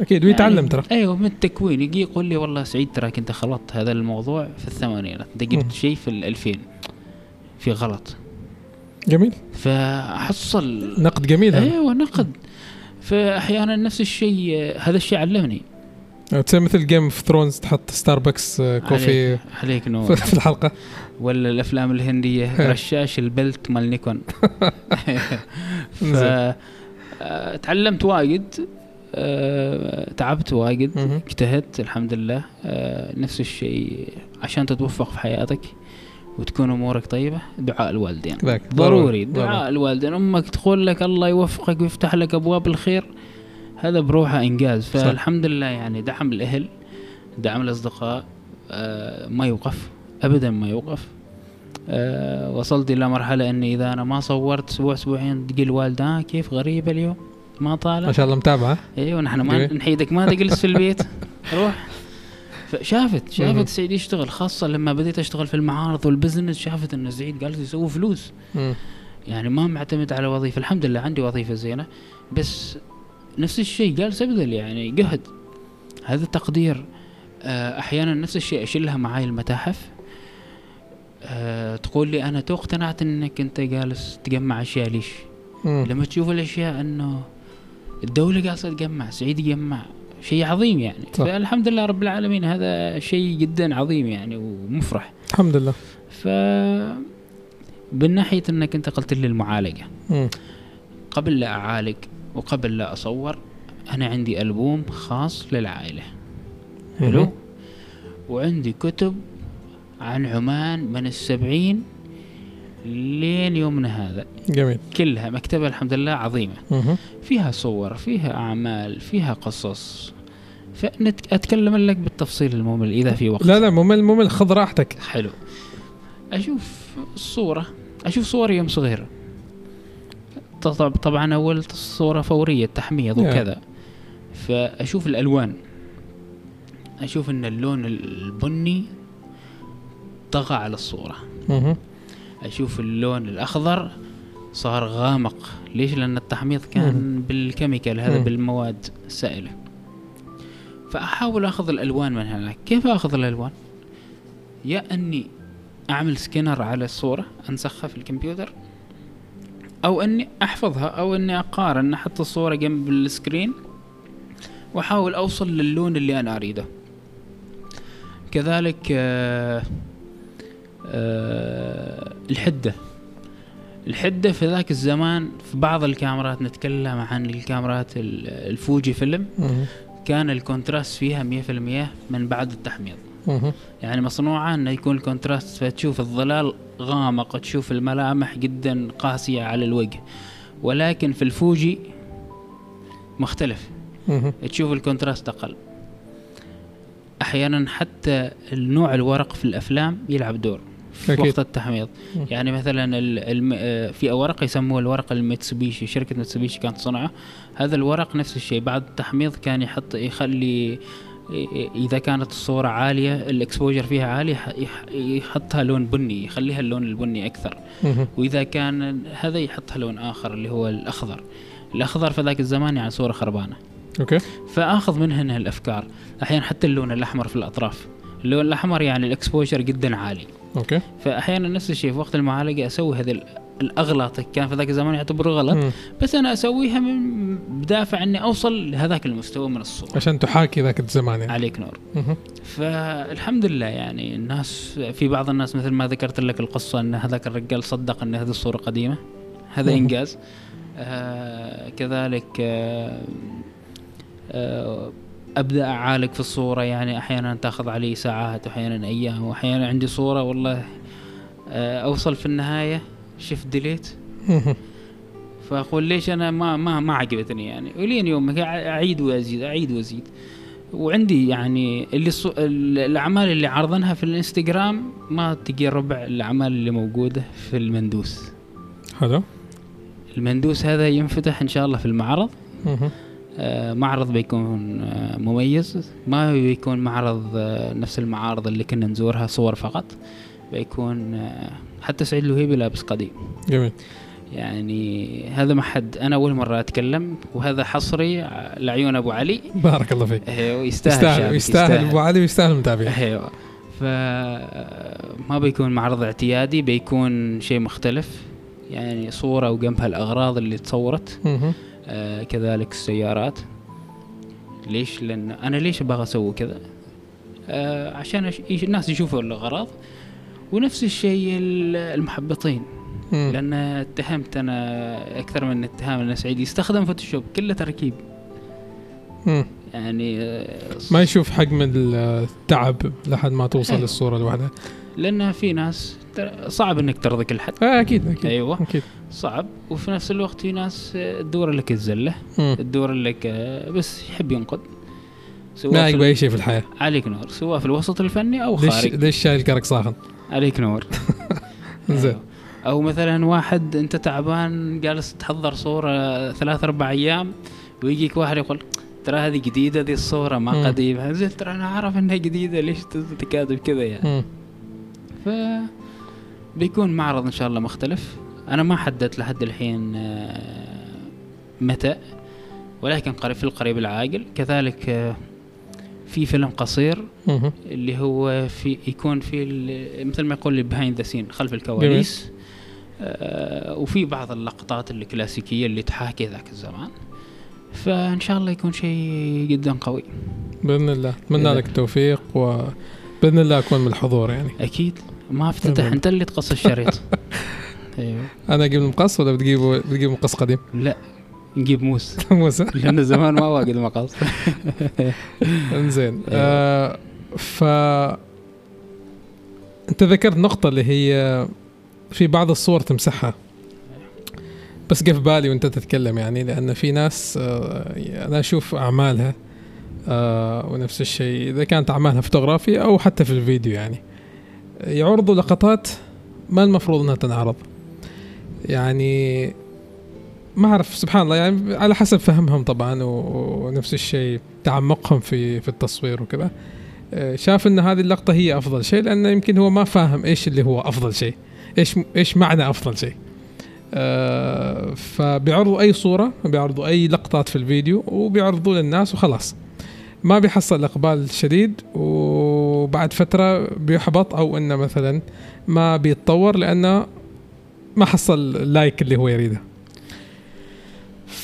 أكيد ويتعلم يعني ترى. أيوه من التكوين. يجي يقول لي والله سعيد تراك أنت خلطت هذا الموضوع في الثمانينات. أنت مم. جبت شيء في الألفين في غلط. جميل. فأحصل نقد جميل أيوه نقد. فأحيانا نفس الشيء هذا الشيء علمني. تصير مثل Game of Thrones تحط ستاربكس آه، كوفي. عليك, عليك نور. في الحلقة. ولا الأفلام الهندية إيه. رشاش البلت مال نيكون. ف. آه، تعلمت واجد آه، تعبت واجد مهم. اجتهدت الحمد لله. نفس الشيء عشان تتوفق في حياتك وتكون أمورك طيبة دعاء الوالدين. ضروري. دعاء الوالدين. أمك تقول لك الله يوفقك ويفتح لك أبواب الخير. هذا بروحه إنجاز. فالحمد لله يعني دعم الأهل دعم الأصدقاء آه، ما يوقف ابدا ما يوقف آه، وصلت إلى مرحلة إني إذا أنا ما صورت أسبوع أسبوعين تجي الوالده آه كيف غريبه اليوم ما طالع ما شاء الله متابعة إيوه نحن ما. نحيدك ما تجلس في البيت روح شافت. شافت سعيد يشتغل خاصة لما بديت أشتغل في المعارض وال business شافت ان سعيد قال يسوي فلوس. يعني ما معتمد على وظيفة الحمد لله عندي وظيفة زينة بس نفس الشيء جالس ابذل يعني جهد هذا تقدير آه، أحيانا نفس الشيء اشيلها معاي المتاحف. أه تقول لي أنا تو اقتنعت إنك أنت جالس تجمع أشياء ليش؟ مم. لما تشوف الأشياء إنه الدولة جالسة تجمع سعيد يجمع شيء عظيم يعني. صح. فالحمد لله رب العالمين هذا شيء جدا عظيم يعني ومفرح. الحمد لله. ف بالناحية إنك أنت قلت لي المعالجة. مم. قبل لا أعالج وقبل لا أصور أنا عندي ألبوم خاص للعائلة. حلو. وعندي كتب عن عمان من السبعين لين يومنا هذا. جميل. كلها مكتبة الحمد لله عظيمة. مهم. فيها صور فيها أعمال فيها قصص. فأتكلم لك بالتفصيل الممل إذا في وقت. لا لا ممل ممل خذ راحتك. حلو. أشوف الصورة أشوف صوري يوم صغير طبعا أول صورة فورية تحميض. وكذا. فأشوف الألوان. أشوف أن اللون البني طغى على الصورة. مهم. أشوف اللون الأخضر صار غامق. ليش؟ لأن التحميض كان. بال chemical هذا. بالمواد السائلة. فأحاول أخذ الألوان من هناك. كيف أخذ الألوان؟ يا أني أعمل سكينر على الصورة أنسخها في الكمبيوتر. أو أني أحفظها أو أني أقارن أحط الصورة جنب ال screen وأحاول أوصل للون اللي أنا أريده كذلك آه آه الحدة الحدة في ذاك الزمان في بعض الكاميرات نتكلم عن الكاميرات ال- ال Fujifilm. كان ال contrast فيها 100% من بعد التحميض. يعني مصنوعة إنه يكون ال contrast فتشوف الظلال غامق تشوف الملامح جدا قاسية على الوجه. ولكن في ال Fuji مختلف. تشوف ال contrast أقل. أحيانا حتى النوع الورق في الأفلام يلعب دور في أكيد. وقت التحميض. يعني مثلا ال- الم... آه، في ورق يسموه الورق الميتسوبيشي شركة ميتسوبيشي كانت تصنعه. هذا الورق نفس الشيء. بعد التحميض كان يحط يخلي إذا كانت الصورة عالية ال exposure فيها عالي يح- يح- يحطها لون بني يخليها اللون البني أكثر. وإذا كان هذا يحطها لون آخر اللي هو الأخضر. الأخضر في ذاك الزمان يعني صورة خربانة. okay. فآخذ من هنا الافكار أحيانا حتى اللون الأحمر في الأطراف. اللون الأحمر يعني ال exposure جدا عالي. okay. فاحيانا نفس الشيء في وقت المعالجة أسوي هذه الاغلاط كان في ذاك الزمان يعتبروا غلط. مم. بس أنا أسويها من بدافع إني أوصل لهذاك المستوى من الصورة عشان تحاكي ذاك الزمان يعني. عليك نور. مهم. فالحمد لله يعني الناس في بعض الناس مثل ما ذكرت لك القصة إن هذاك الرجال صدق إن هذه الصورة قديمة. هذا مم. إنجاز. آه كذلك آه آه أبدأ أعالج في الصورة. يعني أحيانا تأخذ علي ساعات واحيانا أيام وأحيانا عندي صورة والله آه أوصل في النهاية شفت ديليت. فأقول ليش أنا ما ما ما عجبتني يعني. ولين يومك أعيد وأزيد أعيد وأزيد. وعندي يعني اللي صو... ال- الأعمال اللي عرضناها في الإنستغرام ما تجي ربع الأعمال اللي موجودة في المندوس. حلو. المندوس هذا ينفتح إن شاء الله في المعرض. آه، معرض بيكون آه، مميز. ما بيكون معرض آه، نفس المعارض اللي كنا نزورها صور فقط. بيكون آه، حتى سعيد الوهيبي لابس قديم. جميل. يعني هذا ما حد أنا أول مرة أتكلم وهذا حصري لعيون أبو علي. بارك الله فيك. أيوه يستاهل يستاهل يستاهل. أبو علي ويستاهل المتابعين. أيوه ف ما بيكون معرض اعتيادي بيكون شيء مختلف. يعني صورة وجنبها الأغراض اللي تصورت. آه كذلك السيارات. ليش؟ لأن أنا ليش أبغى أسوي كذا؟ آه عشان الناس يشوفوا الأغراض. ونفس الشيء ال- المحبطين. مم. لأن اتهمت أنا أكثر من اتهام أن سعيد يستخدم فوتوشوب كله تركيب. مم. يعني آه، ما يشوف حجم التعب لحد ما توصل أيوة. للصورة الواحدة. لأن في ناس صعب إنك ترضي كل حد. آه أكيد أكيد أيوه. أكيد. صعب. وفي نفس الوقت في ناس آه، تدور لك الزله. تدور لك آه، بس يحب ينقد. سواء ما يقبل أي شيء في الحياة. عليك نور. سواء في الوسط الفني أو ليش خارج. ليش شايل كرك ساخن؟ عليك نور زين. أيوة. أو مثلا واحد أنت تعبان جالس تحضر صورة ثلاث أربع أيام ويجيك واحد يقول ترى هذه جديدة دي الصورة ما. قديمة زين ترى أنا أعرف إنها جديدة ليش تكاتب كذا يعني. ف بيكون معرض إن شاء الله مختلف أنا ما حددت لحد الحين آه، متى ولكن قريب في القريب العاجل كذلك آه، في فيلم قصير. اللي هو في يكون في مثل ما يقول behind the scene خلف الكواليس. آه وفي بعض اللقطات الكلاسيكية اللي تحاكي ذاك الزمان. فإن شاء الله يكون شيء جدا قوي. بإذن الله. أتمنى لك التوفيق وباذن الله أكون من الحضور يعني. أكيد. ما أفتتح. أنت اللي تقص الشريط. أيوه. أنا أجيب المقص ولا بتجيبه بتجيب مقص قديم؟ لا. نجيب موس موسى. لأنه زمان ما واجد مقص انزين. آه ف انت ذكرت نقطة اللي هي في بعض الصور تمسحها. بس في بالي وانت تتكلم يعني لأن في ناس آه أنا أشوف أعمالها آه ونفس الشيء. إذا كانت أعمالها فوتوغرافية أو حتى في الفيديو يعني. يعرضوا لقطات ما المفروض إنها تنعرض. يعني ما أعرف سبحان الله يعني على حسب فهمهم طبعا ونفس الشيء تعمقهم في في التصوير وكذا. آه، شاف إن هذه اللقطة هي أفضل شيء لأنه يمكن هو ما فاهم إيش اللي هو أفضل شيء إيش إيش معنى أفضل شيء. آه، فبيعرضوا أي صورة بيعرضوا أي لقطات في الفيديو وبيعرضوا للناس وخلاص. ما بيحصل إقبال شديد وبعد فترة بيحبط أو إنه مثلا ما بيتطور لأنه ما حصل اللايك اللي هو يريده.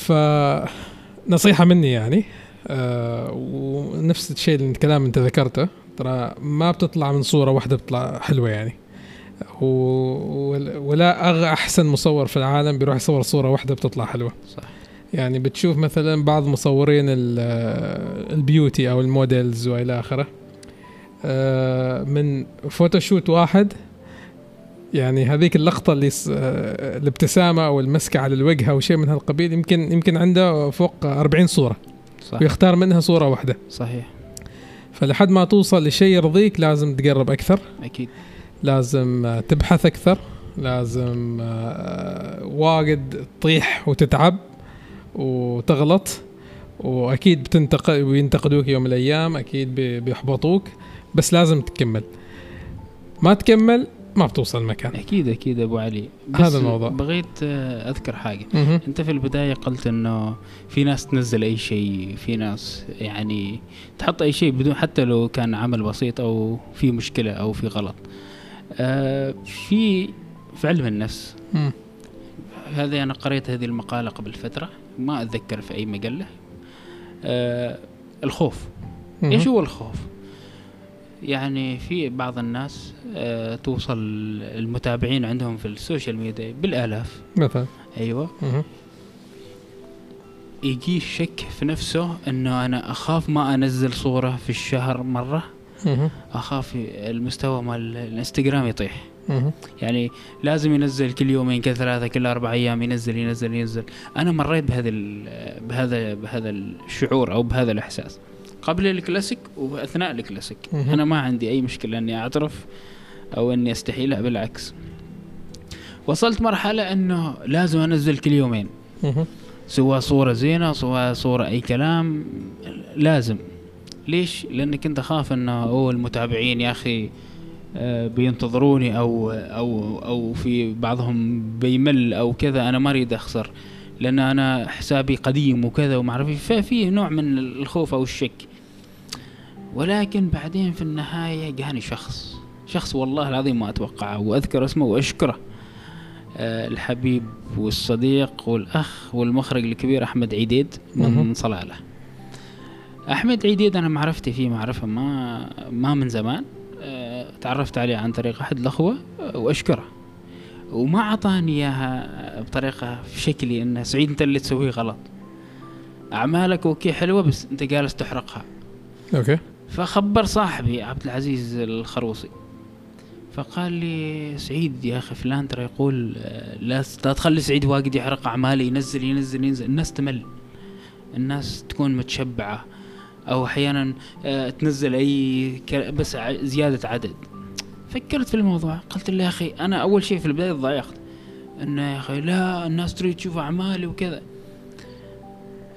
فنصيحة مني يعني آه ونفس الشيء اللي الكلام انت ذكرته ترى ما بتطلع من صورة واحدة بتطلع حلوة يعني. ولا أغ أحسن مصور في العالم بيروح يصور صورة واحدة بتطلع حلوة. صح. يعني بتشوف مثلا بعض مصورين ال- ال beauty أو ال models وإلى آخره آه، من photoshoot واحد يعني هذيك اللقطة اللي س- آه، الابتسامة أو المسكة على الوجه أو شيء من هالقبيل يمكن يمكن عنده فوق 40 صورة. صح. ويختار منها صورة واحدة. صحيح. فلحد ما توصل لشيء يرضيك لازم تقرب أكثر. أكيد. لازم آه، تبحث أكثر. لازم آه، واجد تطيح وتتعب وتغلط. وأكيد بتنتقد وينتقدوك يوم من الأيام أكيد بي- بيحبطوك. بس لازم تكمل. ما تكمل ما بتوصل مكان أكيد أكيد أبو علي بس هذا الموضوع. بغيت آه، أذكر حاجة مهم. أنت في البداية قلت إنه في ناس تنزل أي شيء في ناس يعني تحط أي شيء بدون حتى لو كان عمل بسيط أو في مشكلة أو في غلط آه في في علم النفس. هذا أنا قريت هذه المقالة قبل فترة ما أتذكر في أي مجلة آه الخوف مهم. إيش هو الخوف يعني في بعض الناس آه توصل المتابعين عندهم في ال social media بالآلاف. مثلا. أيوه. يجي شك في نفسه إنه أنا أخاف ما أنزل صورة في الشهر مرة. مهم. أخاف المستوى مال الإنستغرام يطيح. مهم. يعني لازم ينزل كل يومين كل ثلاثة كل أربع أيام ينزل ينزل ينزل. أنا مريت بهذا بهذا بهذا الشعور أو بهذا الإحساس. قبل الكلاسيك وأثناء الكلاسيك. أنا ما عندي أي مشكلة إني أعترف أو إني أستحي لا بالعكس وصلت مرحلة إنه لازم أنزل كل يومين. سواء صورة زينة سواء صورة أي كلام لازم ليش؟ لأنك أنت خاف أنه أو المتابعين يا أخي آه، بينتظروني أو أو أو في بعضهم بيمل أو كذا أنا ما أريد أخسر لأن أنا حسابي قديم وكذا وما إيش. ففي نوع من الخوف أو الشك ولكن بعدين في النهاية جاني شخص. شخص والله العظيم ما أتوقعه وأذكر اسمه وأشكره. آه، الحبيب والصديق والأخ والمخرج الكبير أحمد عيديد من. صلالة. أحمد عيديد أنا معرفتي فيه معرفة ما ما من زمان. آه، تعرفت عليه عن طريق أحد الأخوة آه، وأشكره. وما أعطاني إياها بطريقة في شكلي إنه سعيد أنت اللي تسويه غلط. أعمالك okay حلوة بس أنت جالس تحرقها. okay. فخبر صاحبي عبد العزيز الخروصي. فقال لي سعيد يا أخي فلان. ترى يقول لا لا تخلي سعيد واجد يحرق اعمالي ينزل ينزل ينزل. الناس تمل. الناس تكون متشبعة. أو أحيانا آه، تنزل أي بس زيادة عدد. فكرت في الموضوع. قلت له يا أخي أنا أول شيء في البداية ضايقت. إنه يا أخي لا الناس تريد تشوف أعمالي وكذا.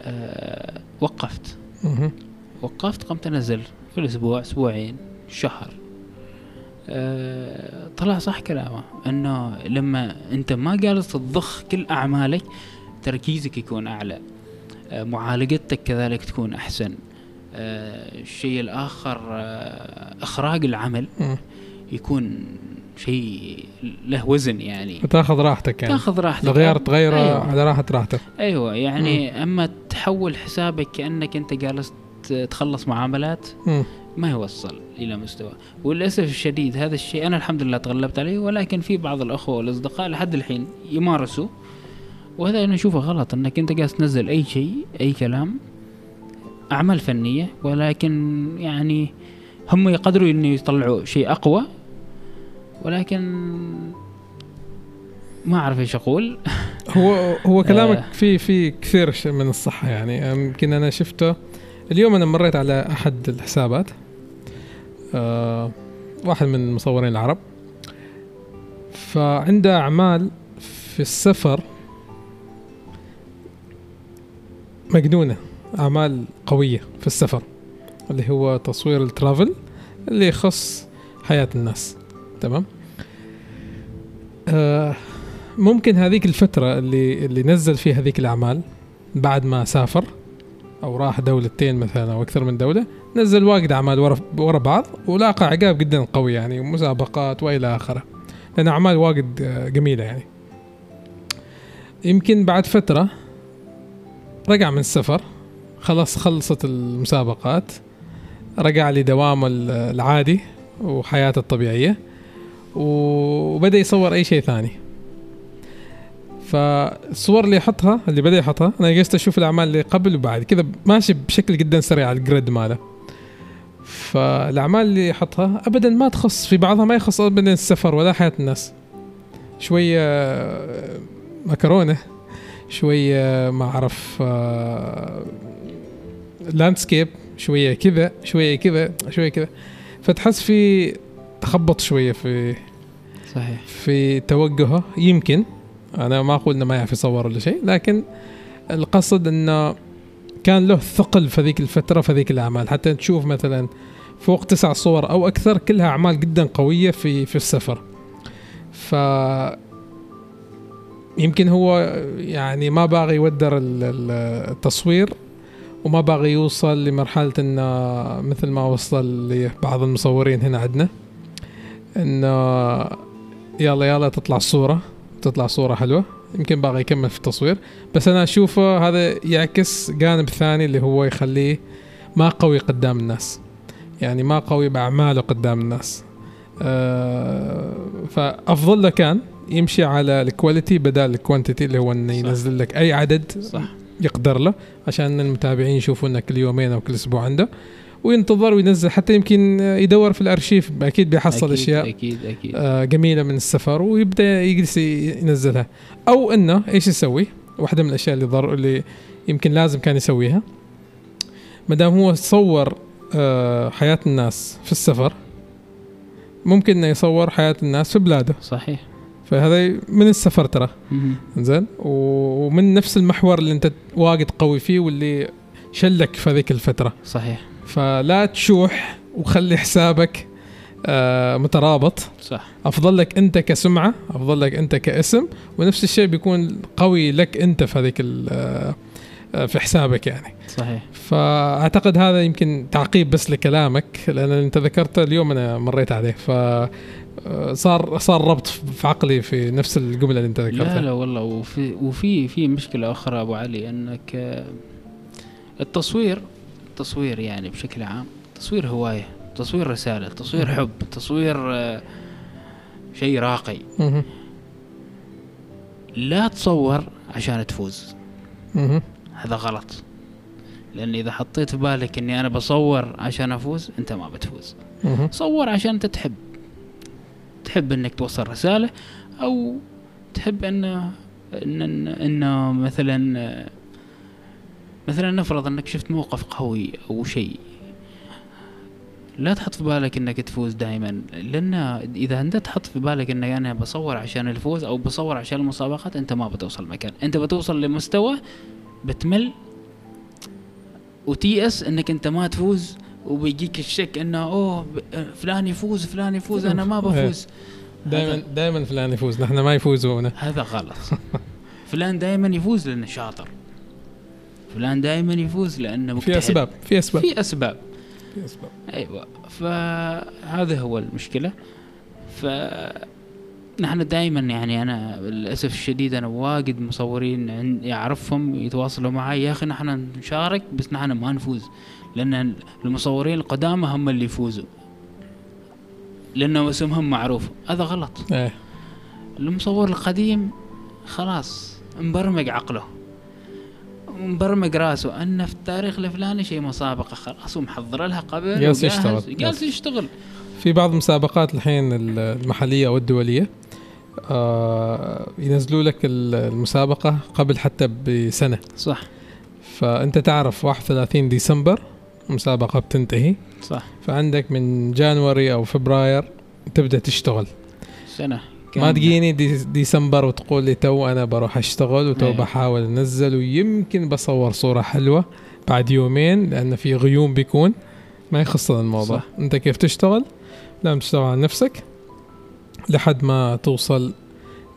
أه وقفت. وقفت قمت أنزل. في الأسبوع أسبوعين شهر. أه طلع صح كلامه إنه لما أنت ما جالس تضخ كل أعمالك تركيزك يكون أعلى. أه معالجتك كذلك تكون أحسن. أه الشيء الآخر أه إخراج العمل مم. يكون شيء له وزن يعني. تاخذ راحتك يعني. تاخذ راحتك. الغيار تغيره أيوة. على راحة راحته أيوه يعني أما تحول حسابك كأنك أنت جالس تخلص معاملات. ما يوصل إلى مستوى. وللأسف الشديد هذا الشيء أنا الحمد لله تغلبت عليه ولكن في بعض الأخوة والأصدقاء لحد الحين يمارسوا. وهذا أنا أشوفه غلط إنك أنت جالس تنزل أي شيء أي كلام أعمال فنية ولكن يعني هم يقدروا إنه يطلعوا شيء أقوى. ولكن ما أعرف إيش أقول. هو هو كلامك آه. في في كثير من الصحة يعني. يمكن أنا شفته اليوم أنا مريت على أحد الحسابات آه واحد من المصورين العرب. فعنده أعمال في السفر مجنونة أعمال قوية في السفر اللي هو تصوير الترافل اللي يخص حياة الناس تمام؟ آه ممكن هذيك الفترة اللي اللي نزل فيها هذيك الأعمال بعد ما سافر أو راح دولتين مثلا أو أكثر من دولة نزل واجد أعمال ورا ورا بعض ولاقى عقاب جدا قوي يعني مسابقات وإلى آخره. لأن أعمال واجد آه، جميلة يعني. يمكن بعد فترة رجع من السفر خلاص خلصت المسابقات رجع لدوامه ال- العادي وحياته الطبيعية وبدأ يصور أي شيء ثاني. فالصور اللي يحطها اللي بدأ يحطها أنا جلست أشوف الأعمال اللي قبل وبعد كذا ماشي بشكل جدا سريع على الجريد ماله. فالأعمال اللي يحطها ابدا ما تخص في بعضها ما يخص ابدا السفر ولا حياة الناس. شوية آه، مكرونة شوية ما أعرف آه، لاندسكيب شوية كذا شوية كذا شوية كذا. فتحس في تخبط شوية في صحيح. في توجهه يمكن. أنا ما أقول إنه ما يعرف يصور ولا شيء لكن القصد انه كان له ثقل في ذيك الفترة في ذيك الأعمال. حتى تشوف مثلا فوق تسع صور أو أكثر كلها أعمال جدا قوية في في السفر. ف يمكن هو يعني ما باغي يودر ال- ال- التصوير وما باغي يوصل لمرحلة انه مثل ما وصل لبعض المصورين هنا عندنا انه يلا يلا تطلع صورة تطلع صورة حلوة. يمكن باغي يكمل في التصوير. بس أنا أشوفه هذا يعكس جانب ثاني اللي هو يخليه ما قوي قدام الناس. يعني ما قوي بأعماله قدام الناس. آه فأفضل له كان يمشي على ال quality بدل ال quantity اللي هو إنه. ينزل لك أي عدد صح. يقدر له عشان المتابعين يشوفوا انه كل يومين أو كل أسبوع عنده. وينتظر وينزل حتى يمكن يدور في الأرشيف. أكيد بيحصل أكيد أشياء أكيد أكيد. آه، جميلة من السفر ويبدأ يجلس ينزلها. أو إنه إيش يسوي؟ واحدة من الأشياء اللي ضر اللي يمكن لازم كان يسويها. ما دام هو صور آه، حياة الناس في السفر ممكن إنه يصور حياة الناس في بلاده. صحيح. فهذا من السفر ترى. زين؟ ومن نفس المحور اللي أنت واجد قوي فيه واللي شلك في هذيك الفترة. صحيح. فلا تشوح وخلي حسابك آه، مترابط. صح. أفضل لك أنت كسمعة أفضل لك أنت كاسم ونفس الشيء بيكون قوي لك أنت في هذيك ال- آه، آه، في حسابك يعني. صحيح. فأعتقد هذا يمكن تعقيب بس لكلامك لأن أنت ذكرته اليوم أنا مريت عليه. ف صار صار ربط في عقلي في نفس الجملة اللي أنت ذكرتها. لا لا والله. وفي وفي في مشكلة أخرى أبو علي أنك التصوير التصوير يعني بشكل عام تصوير هواية تصوير رسالة تصوير. حب تصوير آه، شيء راقي. لا تصور عشان تفوز. هذا غلط لأن إذا حطيت في بالك إني أنا بصور عشان أفوز أنت ما بتفوز. صور عشان انت تحب تحب إنك توصل رسالة أو تحب إن إن, إن مثلا مثلا نفرض أنك شفت موقف قوي أو شيء. لا تحط في بالك إنك تفوز دائما لأن إذا أنت تحط في بالك إنك أنا بصور عشان الفوز أو بصور عشان المسابقات أنت ما بتوصل مكان. أنت بتوصل لمستوى بتمل وتيأس إنك أنت ما تفوز وبيجيك الشك إنه أوه فلان يفوز فلان يفوز أنا ما بفوز. دائما دائما فلان يفوز نحن ما يفوزون. هذا غلط. فلان دائما يفوز لأنه شاطر. فلان دائما يفوز لأنه مجتهد. في أسباب في أسباب. في أسباب. في أسباب. أيوه. فهذا هو المشكلة. ف نحن دائما يعني أنا للأسف الشديد أنا واجد مصورين يعرفهم يتواصلوا معي يا أخي نحن نشارك بس نحن ما نفوز. لأن المصورين القدامى هم اللي يفوزوا. لأنه اسمهم معروف. هذا غلط. إيه. المصور القديم خلاص مبرمج عقله. مبرمج راسه أن في التاريخ الفلاني شيء مسابقة خلاص ومحضر لها قبل جالس يشتغل. جالس يشتغل. في بعض المسابقات الحين المحلية أو الدولية آه ينزلوا لك المسابقة قبل حتى بسنة. صح. فأنت تعرف 31 ديسمبر المسابقه بتنتهي. صح. فعندك من جانوري أو فبراير تبدأ تشتغل. سنة. ما. تجيني دي ديسمبر وتقول لي تو أنا بروح أشتغل وتو أيوة. بحاول أنزل ويمكن بصور صورة حلوة بعد يومين لأن في غيوم بيكون ما يخص الموضوع صح. أنت كيف تشتغل لازم تشتغل على نفسك لحد ما توصل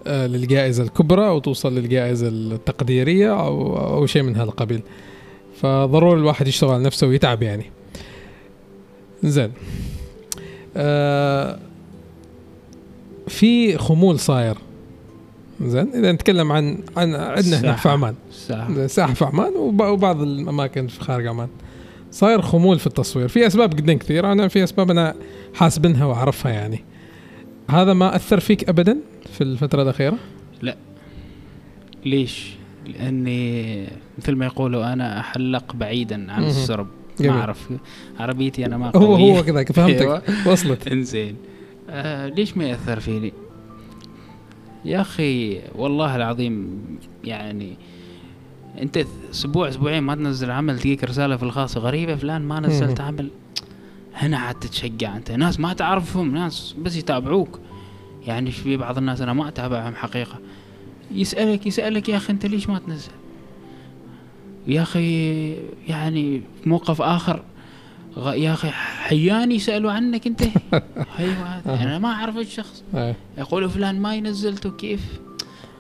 آه، للجائزة الكبرى أو توصل للجائزة التقديرية أو أو شيء من هذا القبيل فضروري الواحد يشتغل على نفسه ويتعب يعني زين آه في خمول صاير. زين إذا نتكلم عن عن عندنا هنا في. عمان. ساعه ساحة في عمان وب- وبعض الأماكن في خارج عمان. صاير خمول في التصوير. في أسباب جدا كثيرة. أنا في أسباب أنا حاسبنها وأعرفها يعني. هذا ما أثر فيك ابدا في الفترة الأخيرة؟ ليش؟ لأني مثل ما يقولوا أنا أحلق بعيدا عن. السرب. ما أعرف. عربيتي أنا ما هو قوية. هو كذا فهمتك. أيوة. وصلت. إنزين. آه ليش ما يأثر فيني؟ يا أخي والله العظيم يعني أنت أسبوع أسبوعين ما تنزل عمل تجيك رسالة في الخاص غريبة فلان ما نزلت. عمل هنا عاد تتشجع أنت ناس ما تعرفهم ناس بس يتابعوك يعني في بعض الناس أنا ما أتابعهم حقيقة يسألك يسألك يا أخي أنت ليش ما تنزل؟ يا أخي يعني في موقف آخر غ- يا أخي حياني يسألوا عنك أنت؟ أيوه أنا ما أعرف الشخص. يقولوا فلان ما ينزلته كيف؟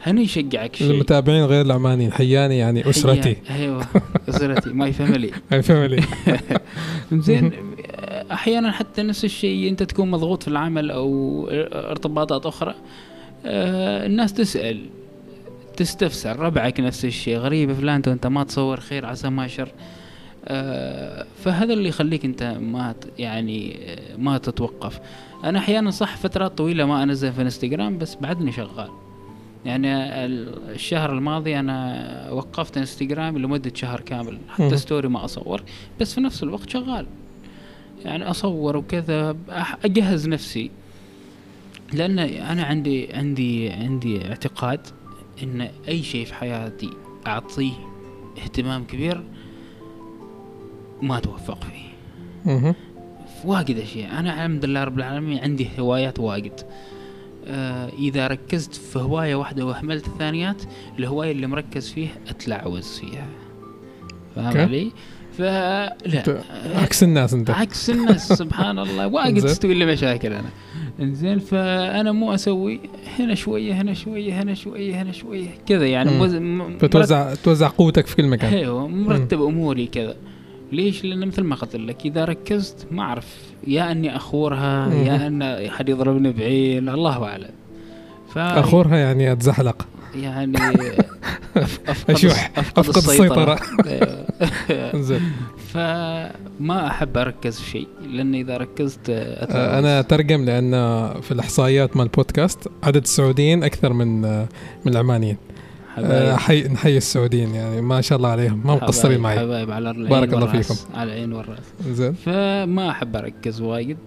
هنا يشجعك شيء. المتابعين غير العمانيين حياني يعني أسرتي. أيوه أسرتي my family هاي family زين أحيانا حتى نفس الشيء أنت تكون مضغوط في العمل أو ارتباطات أخرى آه، الناس تسأل تستفسر ربعك نفس الشيء غريب فلان أنت ما تصور خير عسى ما شر. فهذا اللي يخليك انت ما يعني آه، ما تتوقف. انا أحيانا صح فترات طويلة ما انزل في انستغرام بس بعدني شغال. يعني ال- الشهر الماضي أنا وقفت انستغرام لمدة شهر كامل. حتى ستوري ما اصور بس في نفس الوقت شغال. يعني اصور وكذا اجهز نفسي. لأن أنا عندي عندي عندي اعتقاد إن أي شيء في حياتي أعطيه اهتمام كبير. ما توفق فيه. في واجد أشياء. أنا الحمد لله رب العالمين عندي هوايات واجد. آه إذا ركزت في هواية واحدة وأهملت الثانيات الهواية اللي مركز فيها اتلعوز فيها. فاهم. علي؟ فلا عكس الناس أنت. عكس الناس سبحان الله. واجد. تستوي لي مشاكل أنا. إنزين فأنا مو أسوي هنا شوية هنا شوية هنا شوية هنا شوية كذا يعني فتوزع توزع قوتك في كل مكان. أيوه مرتب أموري كذا. ليش؟ لأن مثل ما قلت لك إذا ركزت ما أعرف يا أني أخورها. يا أن حد يضربني بعين الله أعلم ف أخورها يعني أتزحلق يعني أفقد أشوح. أفقد السيطرة. زين فما أحب أركز في شيء لأن إذا ركزت أتلوث. آه، أنا أترجم لأن في الإحصائيات مال البودكاست عدد السعوديين أكثر من آه، من العمانيين حبايب. حي نحيي السعوديين يعني ما شاء الله عليهم. ما مقصرين معي. حبايب على العين بارك الله. فيكم. على العين والرأس. زين. فما أحب أركز وايد.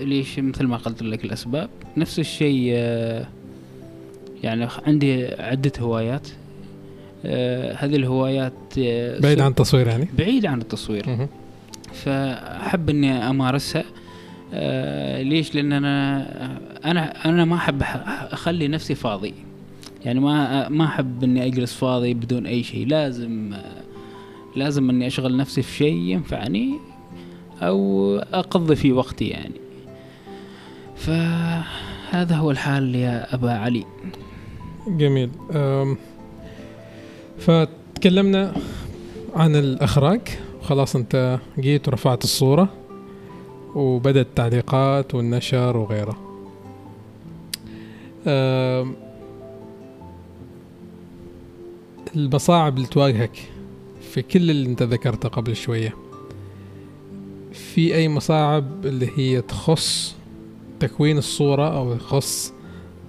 ليش؟ مثل ما قلت لك الأسباب. نفس الشيء آه، يعني عندي عدة هوايات. آه، هذه الهوايات آه، بعيد عن التصوير يعني؟ بعيد عن التصوير. فأحب إني أمارسها. آه، ليش؟ لأن أنا أنا أنا ما أحب أخلي نفسي فاضي. يعني ما ما أحب إني أجلس فاضي بدون أي شيء. لازم لازم إني أشغل نفسي في شيء ينفعني أو أقضي فيه وقتي يعني. فهذا هو الحال يا أبا علي. جميل. فتكلمنا عن الإخراج. خلاص أنت جيت ورفعت الصورة وبدأت التعليقات والنشر وغيره. المصاعب اللي تواجهك في كل اللي انت ذكرته قبل شوية. في أي مصاعب اللي هي تخص تكوين الصورة أو تخص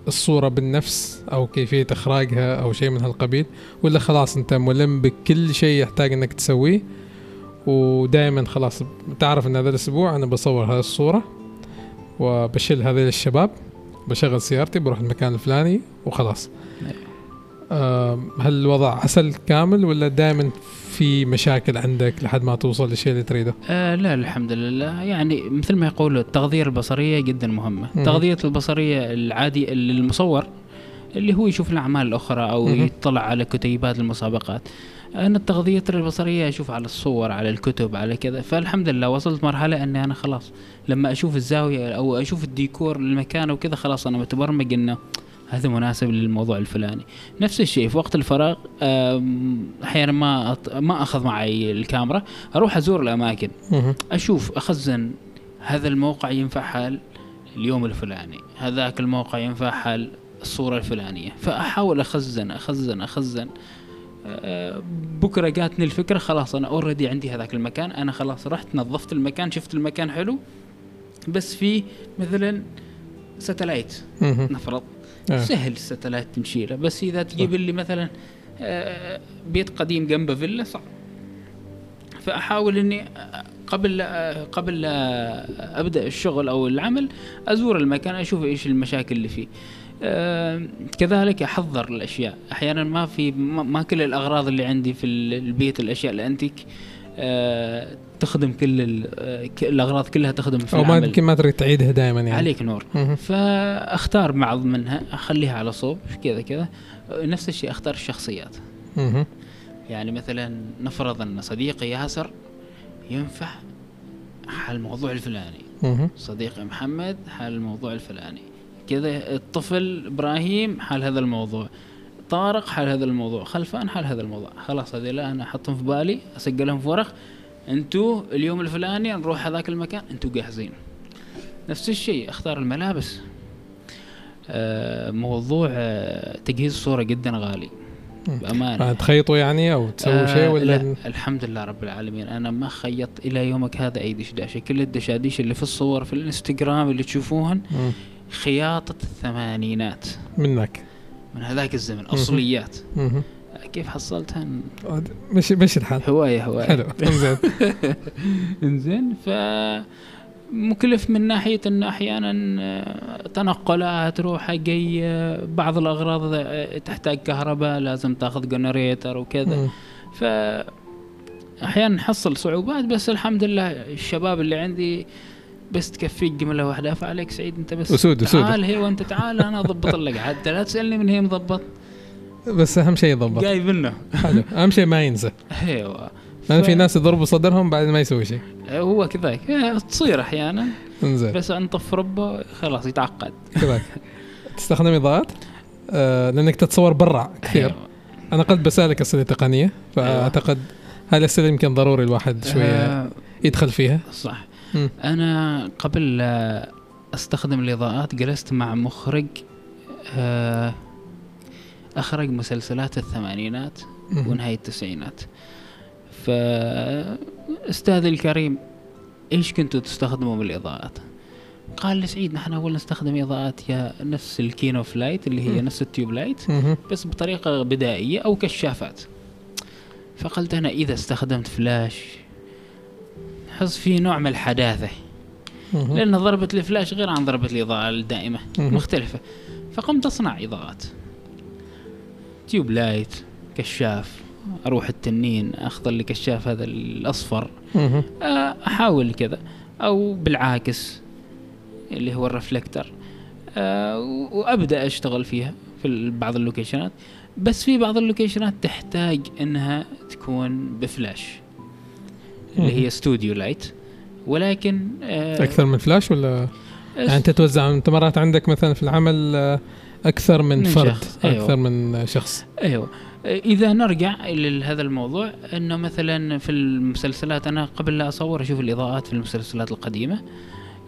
الصورة بالنفس أو كيفية إخراجها أو شيء من هالقبيل ولا خلاص أنت ملم بكل شيء يحتاج أنك تسويه ودائما خلاص تعرف أن هذا الأسبوع أنا بصور هذه الصورة وبشيل هذيل الشباب بشغل سيارتي بروح المكان الفلاني وخلاص. آم، هل الوضع عسل كامل ولا دائما في مشاكل عندك لحد ما توصل للشيء اللي تريده؟ آه لا الحمد لله. يعني مثل ما يقولوا التغذية البصرية جدا مهمة. التغذية البصرية العادي للمصور اللي هو يشوف الأعمال الأخرى أو مم. يطلع على كتيبات المسابقات. أنا التغذية البصرية أشوف على الصور على الكتب على كذا. فالحمد لله وصلت مرحلة أني أنا خلاص لما أشوف الزاوية أو أشوف الديكور المكان وكذا خلاص أنا متبرمج أنه هذا مناسب للموضوع الفلاني. نفس الشيء في وقت الفراغ أحيانا ما أط- ما أخذ معي الكاميرا أروح أزور الأماكن. أشوف أخزن هذا الموقع ينفع حال اليوم الفلاني هذاك الموقع ينفع حال الصورة الفلانية. فأحاول أخزن أخزن أخزن. آه، بكرة جاتني الفكرة خلاص أنا already عندي هذاك المكان أنا خلاص رحت نظفت المكان شفت المكان حلو. بس في مثلا satellite مهم. نفرض. آه. سهل ال satellite تمشيله بس إذا تجيب لي مثلا آه، بيت قديم جنبه فيلا صعب فأحاول إني قبل قبل أبدأ الشغل أو العمل أزور المكان أشوف إيش المشاكل اللي فيه. آه، كذلك أحضر الأشياء. أحيانا ما في ما كل الأغراض اللي عندي في ال- البيت الأشياء الأنتيك. تخدم كل آه، الأغراض كلها تخدم في أو ما العمل. يمكن ما تريد تعيدها دائما يعني. عليك نور. مهم. فأختار بعض منها أخليها على صوب كذا كذا. نفس الشيء أختار الشخصيات. مهم. يعني مثلا نفرض أن صديقي ياسر ينفع حال الموضوع الفلاني. مهم. صديقي محمد حال الموضوع الفلاني. كذا الطفل إبراهيم حال هذا الموضوع. طارق حال هذا الموضوع. خلفان حال هذا الموضوع. خلاص هذول أنا أحطهم في بالي أسجلهم في ورق. أنتوا اليوم الفلاني نروح هذاك المكان أنتوا جاهزين. نفس الشيء اختار الملابس. آه، موضوع آه، تجهيز الصورة جدا غالي. آه، تخيطوا يعني أو تسووا آه، شيء ولا؟ لا الحمد لله رب العالمين. أنا ما خيطت إلى يومك هذا أي دشداشه كل الدشاديش اللي في الصور في الإنستغرام اللي تشوفوهن مم. خياطة الثمانينات. منك. من هذاك الزمن أصليات. كيف حصلتها؟ مش مش الحال. هواية هواية. حلو. انزين. انزين ف مكلف من ناحية إنه أحيانا آه، تنقلات روحه جاية بعض الأغراض آه، تحتاج كهرباء لازم تاخذ جنريتر وكذا. ف أحيانا نحصل صعوبات بس الحمد لله الشباب اللي عندي بس تكفيك جملة واحدة. فعليك سعيد أنت بس. أسود- أسود. تعال هي وأنت تعال أنا أضبط لك حتى لا تسألني من هي مضبط. بس أهم شيء يضبط. جايب منه. حلو. أهم شيء ما ينسى. أيوه. لأن في ناس يضربوا صدرهم بعد ما يسوي شيء. هو كذاك تصير أحيانا. إنزين. بس انطف ربه خلاص يتعقد. كذاك تستخدم إضاءات؟ آه لأنك تتصور برا كثير. أيوة. أنا قد بسألك أسئلة تقنية فأعتقد هذه الأسئلة يمكن ضروري الواحد شوية آه، يدخل فيها. صح. مم. أنا قبل لا أستخدم الإضاءات جلست مع مخرج آه، أخرج مسلسلات الثمانينات مم. ونهاية التسعينات فأستاذي الكريم إيش كنتوا تستخدموا بالإضاءات قال لي سعيد نحن أول نستخدم إضاءات يا نفس ال Kino Flo اللي هي. نفس ال tube light. بس بطريقة بدائية أو كشافات فقلت أنا إذا استخدمت فلاش أحس في نوع من الحداثة. مهم. لأن ضربة الفلاش غير عن ضربة الإضاءة الدائمة مهم. مختلفة. فقمت أصنع إضاءات. tube light كشاف أروح التنين أخذ لي كشاف هذا. آه، أحاول كذا. أو بالعاكس اللي هو ال reflector و- وأبدأ أشتغل فيها في بعض ال location ات. بس في بعض ال location ات تحتاج إنها تكون بفلاش اللي هي studio light ولكن آه أكثر من فلاش ولا؟ يعني أنت توزع أنت مرات عندك مثلا في العمل آه، أكثر من, من فرد شخص، أيوة. أكثر من شخص. أيوه. إذا نرجع لهذا الموضوع إنه مثلا في المسلسلات أنا قبل لا أصور أشوف الإضاءات في المسلسلات القديمة.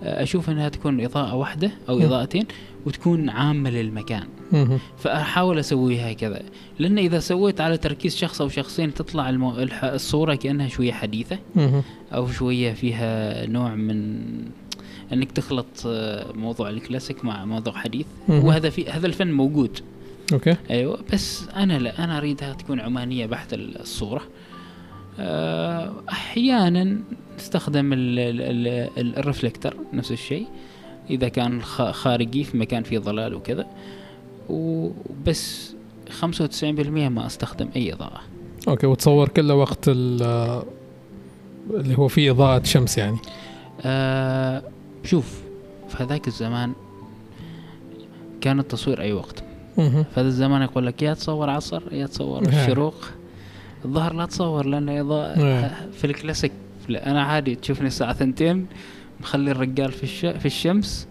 أشوف إنها تكون إضاءة واحدة أو. إضاءتين وتكون عامة للمكان. فأحاول أسويها كذا لأن إذا سويت على تركيز شخص أو شخصين تطلع المو... الصورة كأنها شوية حديثة. أو شوية فيها نوع من إنك تخلط آه، موضوع الكلاسيك مع موضوع حديث. وهذا في هذا الفن موجود okay أيوه بس أنا لا أنا أريدها تكون عمانية بحت الصورة أحيانا نستخدم ال- ال- ال- ال- ال reflector نفس الشيء. إذا كان خارجي في مكان فيه ظلال وكذا. وبس 95% ما أستخدم أي إضاءة. okay وتصور كله وقت ال- آه، اللي هو فيه إضاءة شمس يعني. آه شوف في هذاك الزمان كان التصوير أي وقت. في هذا الزمان يقول لك يا تصور عصر يا تصور. الشروق. الظهر لا تصور لأن اضاءه نعم. في الكلاسيك لا أنا عادي تشوفني الساعة ثنتين مخلي الرجال في الش... في الشمس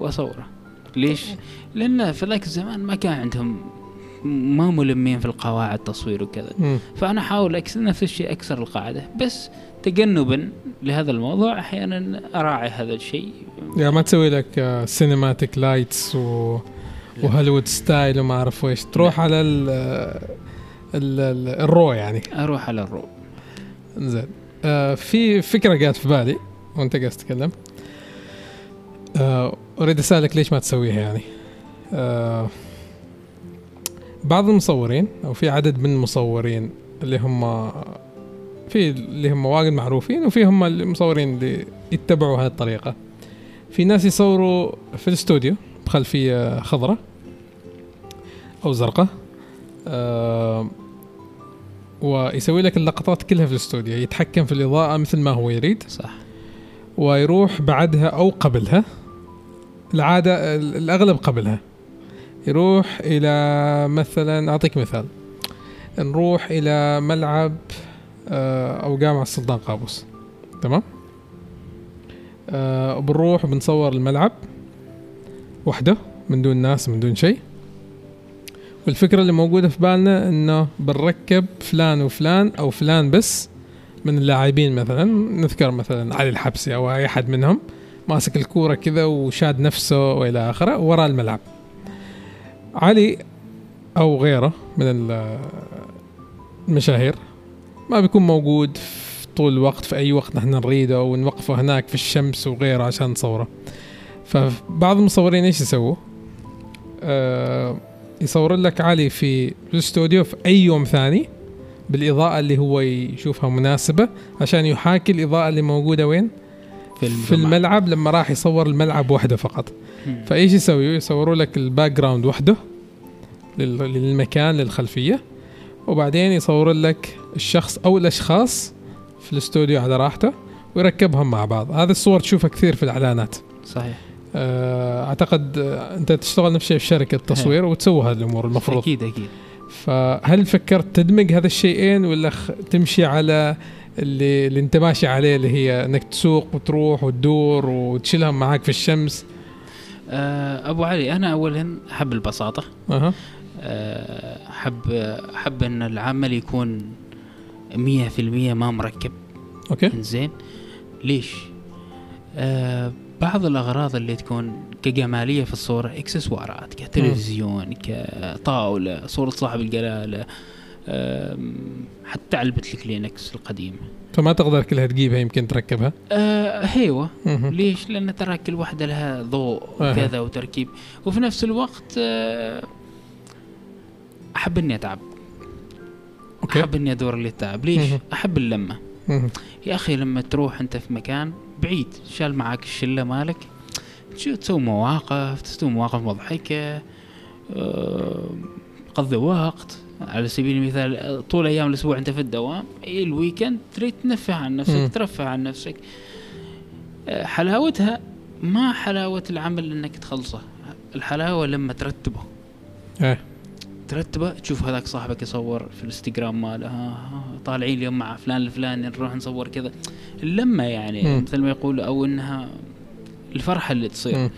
وأصوره. ليش؟ لأن في ذاك الزمان ما كان عندهم ما ملمين في القواعد تصوير وكذا. مم. فأنا أحاول اكسر نفس الشيء أكسر القاعدة. بس تجنبا لهذا الموضوع أحيانا أراعي هذا الشيء. يعني ما تسوي لك cinematic lights و... وهوليوود style وما أعرف إيش. تروح على ال ال ال raw يعني. أروح على ال raw. زين. آه في فكرة جات في بالي وانت قاعد تتكلم. آه أريد أسألك ليش ما تسويها يعني؟ آه بعض المصورين أو في عدد من المصورين اللي هم في اللي هم واجد معروفين وفي هم المصورين اللي يتبعوا هذه الطريقة. في ناس يصوروا في الاستوديو بخلفية خضراء أو زرقاء. آه ويسوي لك اللقطات كلها في الاستوديو يتحكم في الإضاءة مثل ما هو يريد. صح. ويروح بعدها أو قبلها العادة ال- الأغلب قبلها. يروح إلى مثلا أعطيك مثال. نروح إلى ملعب آه، أو جامع السلطان قابوس. تمام؟ آه، وبنروح وبنصور الملعب. وحدة من دون ناس من دون شيء. والفكرة اللي موجودة في بالنا إنه بنركب فلان وفلان أو فلان بس من اللاعبين مثلا نذكر مثلا علي الحبسي أو أي أحد منهم ماسك الكورة كذا وشاد نفسه وإلى آخره وراء الملعب علي أو غيره من ال- المشاهير ما بيكون موجود في طول الوقت في أي وقت نحن نريده ونوقفه هناك في الشمس وغيره عشان نصوره فبعض المصورين إيش يسووا؟ آه يصور لك علي في الاستوديو في أي يوم ثاني بالإضاءة اللي هو يشوفها مناسبة عشان يحاكي الإضاءة اللي موجودة وين؟ في, في الملعب لما راح يصور الملعب وحده فقط. مم. فإيش يسوي؟ يصوروا لك ال background وحده لل- للمكان للخلفية وبعدين يصور لك الشخص أو الأشخاص في الاستوديو على راحته ويركبهم مع بعض. هذه الصور تشوفها كثير في الإعلانات. صحيح. أعتقد آه، أنت تشتغل نفس الشيء في شركة تصوير وتسوي هذه الأمور المفروض. أكيد أكيد. فهل فكرت تدمج هذا الشيئين ولا تمشي على اللي, اللي أنت ماشي عليه اللي هي إنك تسوق وتروح وتدور وتشيلهم معاك في الشمس؟ آه أبو علي أنا اولا أحب البساطة. أها. آه، أحب أحب إن العمل يكون مية في المية ما مركب. okay. إنزين. ليش؟ آه بعض الأغراض اللي تكون كجمالية في الصورة إكسسوارات كتلفزيون كطاولة صورة صاحب الجلاله حتى علبة الكلينكس القديمة فما تقدر كلها تجيبها يمكن تركبها آه هيوه مهم. ليش؟ لأن ترى كل واحدة لها ضوء. وكذا وتركيب وفي نفس الوقت آه، أحب إني أتعب okay أحب إني أدور اللي التعب ليش؟ اللمة مهم. يا أخي لما تروح أنت في مكان بعيد شال معاك الشلة مالك. تسوي مواقف؟ تسوي مواقف مضحكة آه، قضي وقت. على سبيل المثال طول أيام الأسبوع أنت في الدوام ال weekend تريد ترفه عن. نفسك ترفه عن نفسك. آه، حلاوتها؟ ما حلاوة العمل إنك تخلصه. الحلاوة لما ترتبه. إيه. ترتبه. تشوف هذاك صاحبك يصور في الإنستغرام ماله. ها طالعين اليوم مع فلان الفلاني نروح نصور كذا. اللمة يعني مم. مثل ما يقول أو إنها الفرحة اللي تصير. مم.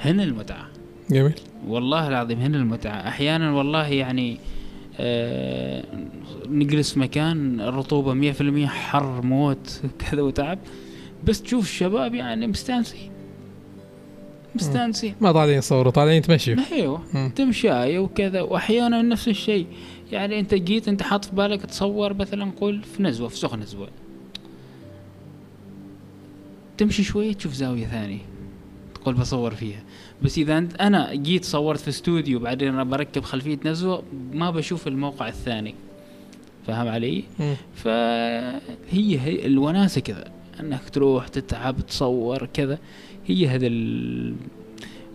هنا المتعة. جميل. والله العظيم هنا المتعة. أحيانا والله يعني آه نجلس في مكان في المية حر موت كذا وتعب. بس تشوف الشباب يعني مستانسين. مستانسين. ما طالعين يصوروا طالعين يتمشوا أيوه مم. تمشاية وكذا. وأحيانا نفس الشيء. يعني أنت جيت أنت حاط في بالك تصور مثلا قول في نزوة في سخن نزوة. تمشي شوية تشوف زاوية ثانية. تقول بصور فيها. بس إذا أنت أنا جيت صورت في استوديو بعدين أنا بركب خلفية نزوة ما بشوف الموقع الثاني. فاهم علي؟ فهي هي الوناسة كذا. أنك تروح تتعب تصور كذا. هي هذا ال...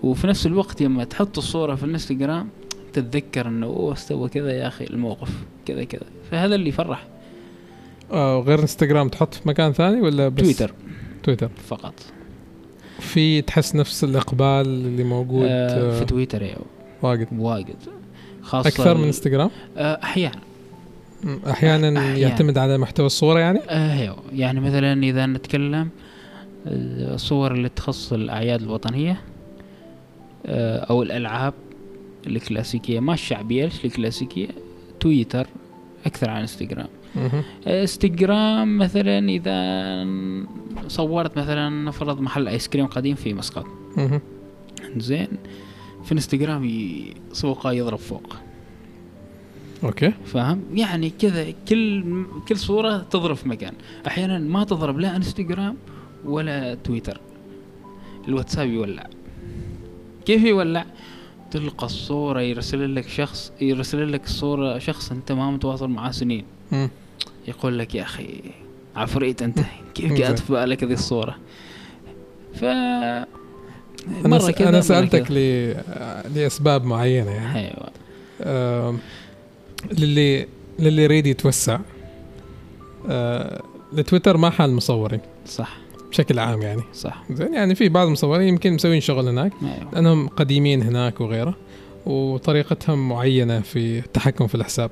وفي نفس الوقت لما تحط الصورة في الانستغرام تتذكر إنه أوه استوى كذا يا أخي الموقف كذا كذا. فهذا اللي يفرح آه غير إنستغرام تحط في مكان ثاني ولا بس تويتر. تويتر. فقط. في تحس نفس الإقبال اللي موجود آه آه في تويتر أيوه واجد. واجد. خاصة أكثر من إنستغرام؟ آه أحيانا. أحيانا. يعتمد على محتوى الصورة يعني؟ أيوه يعني مثلا إذا نتكلم آه، الصور اللي تخص الأعياد الوطنية آه، أو الألعاب الكلاسيكية. ما الشعبية ليش الكلاسيكية؟ تويتر أكثر عن إنستغرام. إنستغرام مثلا إذا صورت مثلا نفرض محل آيس كريم قديم في مسقط. زين. في إنستغرام سوقه يضرب فوق. أوكي. فاهم؟ يعني كذا كل كل صورة تضرب في مكان. أحيانا ما تضرب لا إنستغرام ولا تويتر. الواتساب يولع. كيف يولع؟ تلقى الصورة يرسل لك شخص يرسل لك الصورة شخص أنت ما متواصل معاه سنين. يقول لك يا أخي عفريت أنت. كيف. جاءت في بالك هذه الصورة؟ ف أنا مرة. كذا، أنا سألتك كذا. ل... لأسباب معينة يعني. أيوه. آم، للي للي يريد يتوسع. آه، التويتر ما حال مصورين صح. بشكل عام يعني. صح. زين يعني في بعض المصورين يمكن مسوين شغل هناك أيوه. لأنهم قديمين هناك وغيره وطريقتهم معينة في التحكم في الحساب.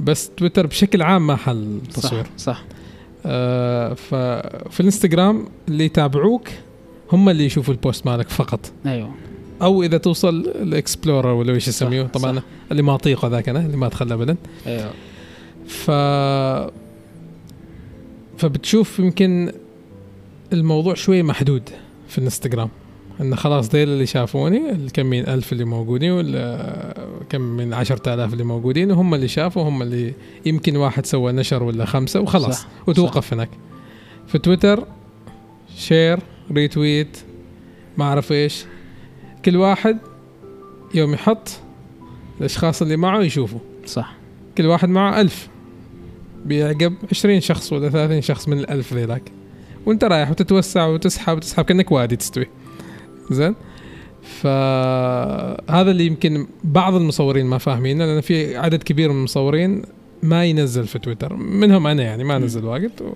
بس تويتر بشكل عام ما حل تصوير صح, صح. آه ففي الإنستغرام اللي يتابعوك هم اللي يشوفوا ال post مالك فقط. أيوه. أو إذا توصل ال explorer ولا إيش يسميه طبعا صح. اللي ما اطيقه ذاك أنا اللي ما ادخل ابدا. أيوه. ف فبتشوف يمكن الموضوع شوي محدود في الانستغرام. انه خلاص ديل اللي شافوني الكم من ألف اللي موجودين ولا كم من عشرة آلاف اللي موجودين وهم اللي شافوا هم اللي يمكن واحد سوى نشر ولا خمسة وخلاص صح، وتوقف هناك. في تويتر share retweet ما أعرف إيش كل واحد يوم يحط الأشخاص اللي معه يشوفوا. صح. كل واحد معه ألف بيعقب 20 شخص ولا 30 شخص من الألف ذيلاك. وانت رايح وتتوسع وتسحب وتسحب كأنك وادي تستوي. زين؟ فهذا اللي يمكن بعض المصورين ما فاهمينه لأن في عدد كبير من المصورين ما ينزل في تويتر. منهم أنا يعني ما نزل واجد. و...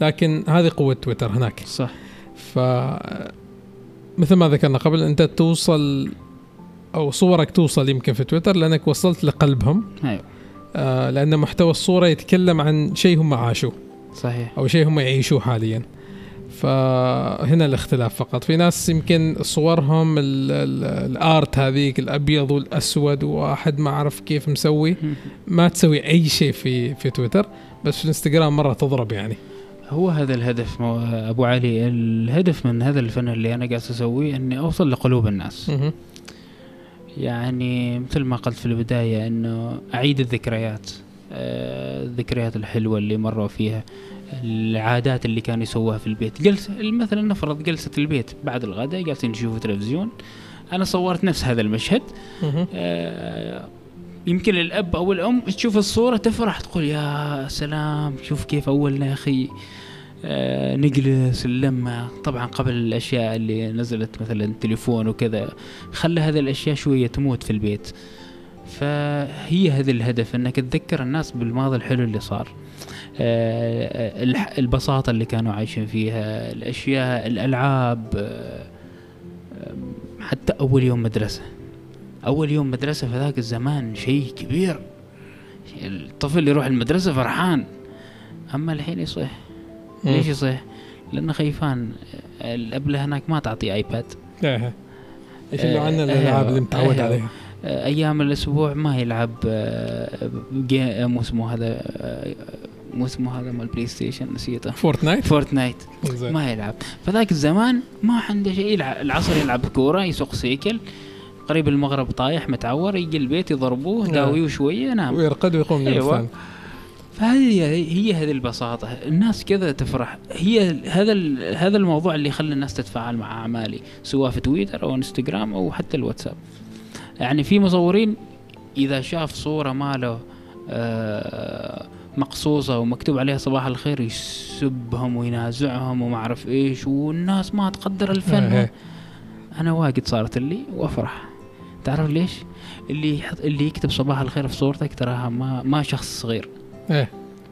لكن هذه قوة تويتر هناك. صح. ف مثل ما ذكرنا قبل أنت توصل أو صورك توصل يمكن في تويتر لأنك وصلت لقلبهم. أيوه. آه لأن محتوى الصورة يتكلم عن شيء هم عاشوه. صحيح. أو شيء هم يعيشوه حاليا. فهنا الاختلاف فقط. في ناس يمكن صورهم ال- ال- الآرت هذيك الأبيض والأسود وواحد ما اعرف كيف مسوي. ما تسوي أي شيء في في تويتر بس في الانستغرام مرة تضرب يعني. هو هذا الهدف أبو علي. الهدف من هذا الفن اللي أنا قاعد أسويه إني أوصل لقلوب الناس. يعني مثل ما قلت في البداية إنه أعيد الذكريات. الذكريات الحلوة اللي مروا فيها العادات اللي كانوا يسووها في البيت. جلسه مثلا نفرض جلسة البيت بعد الغداء جالسين نشوف تلفزيون. أنا صورت نفس هذا المشهد. آه، يمكن الأب أو الأم تشوف الصورة تفرح تقول يا سلام شوف كيف أولنا يا أخي. آه، نجلس اللمة. طبعا قبل الأشياء اللي نزلت مثلا التليفون وكذا خلى هذه الأشياء شوية تموت في البيت. فهي هذا الهدف أنك تذكر الناس بالماضي الحلو اللي صار. آه، البساطة اللي كانوا عايشين فيها الأشياء الألعاب آه، حتى أول يوم مدرسة. أول يوم مدرسة في ذاك الزمان شيء كبير. الطفل يروح المدرسة فرحان. أما الحين يصيح. ليش يصيح؟ لأنه خيفان الأب له هناك ما تعطي iPad إيه. يشيلوا عنا آه، الألعاب آه، اللي متعود عليها؟ أيام الأسبوع ما يلعب آه، آه، مو اسمه هذا آه، مو اسمه هذا مال PlayStation نسيته Fortnite Fortnite. ما يلعب. فذاك الزمان ما عنده شيء يلعب العصر يلعب كورة يسوق سيكل. قريب المغرب طايح متعور يجي البيت يضربوه نعم. داويه شوية ينام ويرقد ويقوم أيوة. فهذه هي هذه البساطة. الناس كذا تفرح. هي هذا هذا الموضوع اللي يخلي الناس تتفاعل مع أعمالي سواء في تويتر أو إنستغرام أو حتى الواتساب. يعني في مصورين إذا شاف صورة ماله آه، مقصوصة ومكتوب عليها صباح الخير يسبهم وينازعهم وما أعرف إيش والناس ما تقدر الفن. إيه. أنا واجد صارت لي وأفرح. تعرف ليش؟ اللي يحط اللي يكتب صباح الخير في صورتك تراها ما ما شخص صغير. إيه.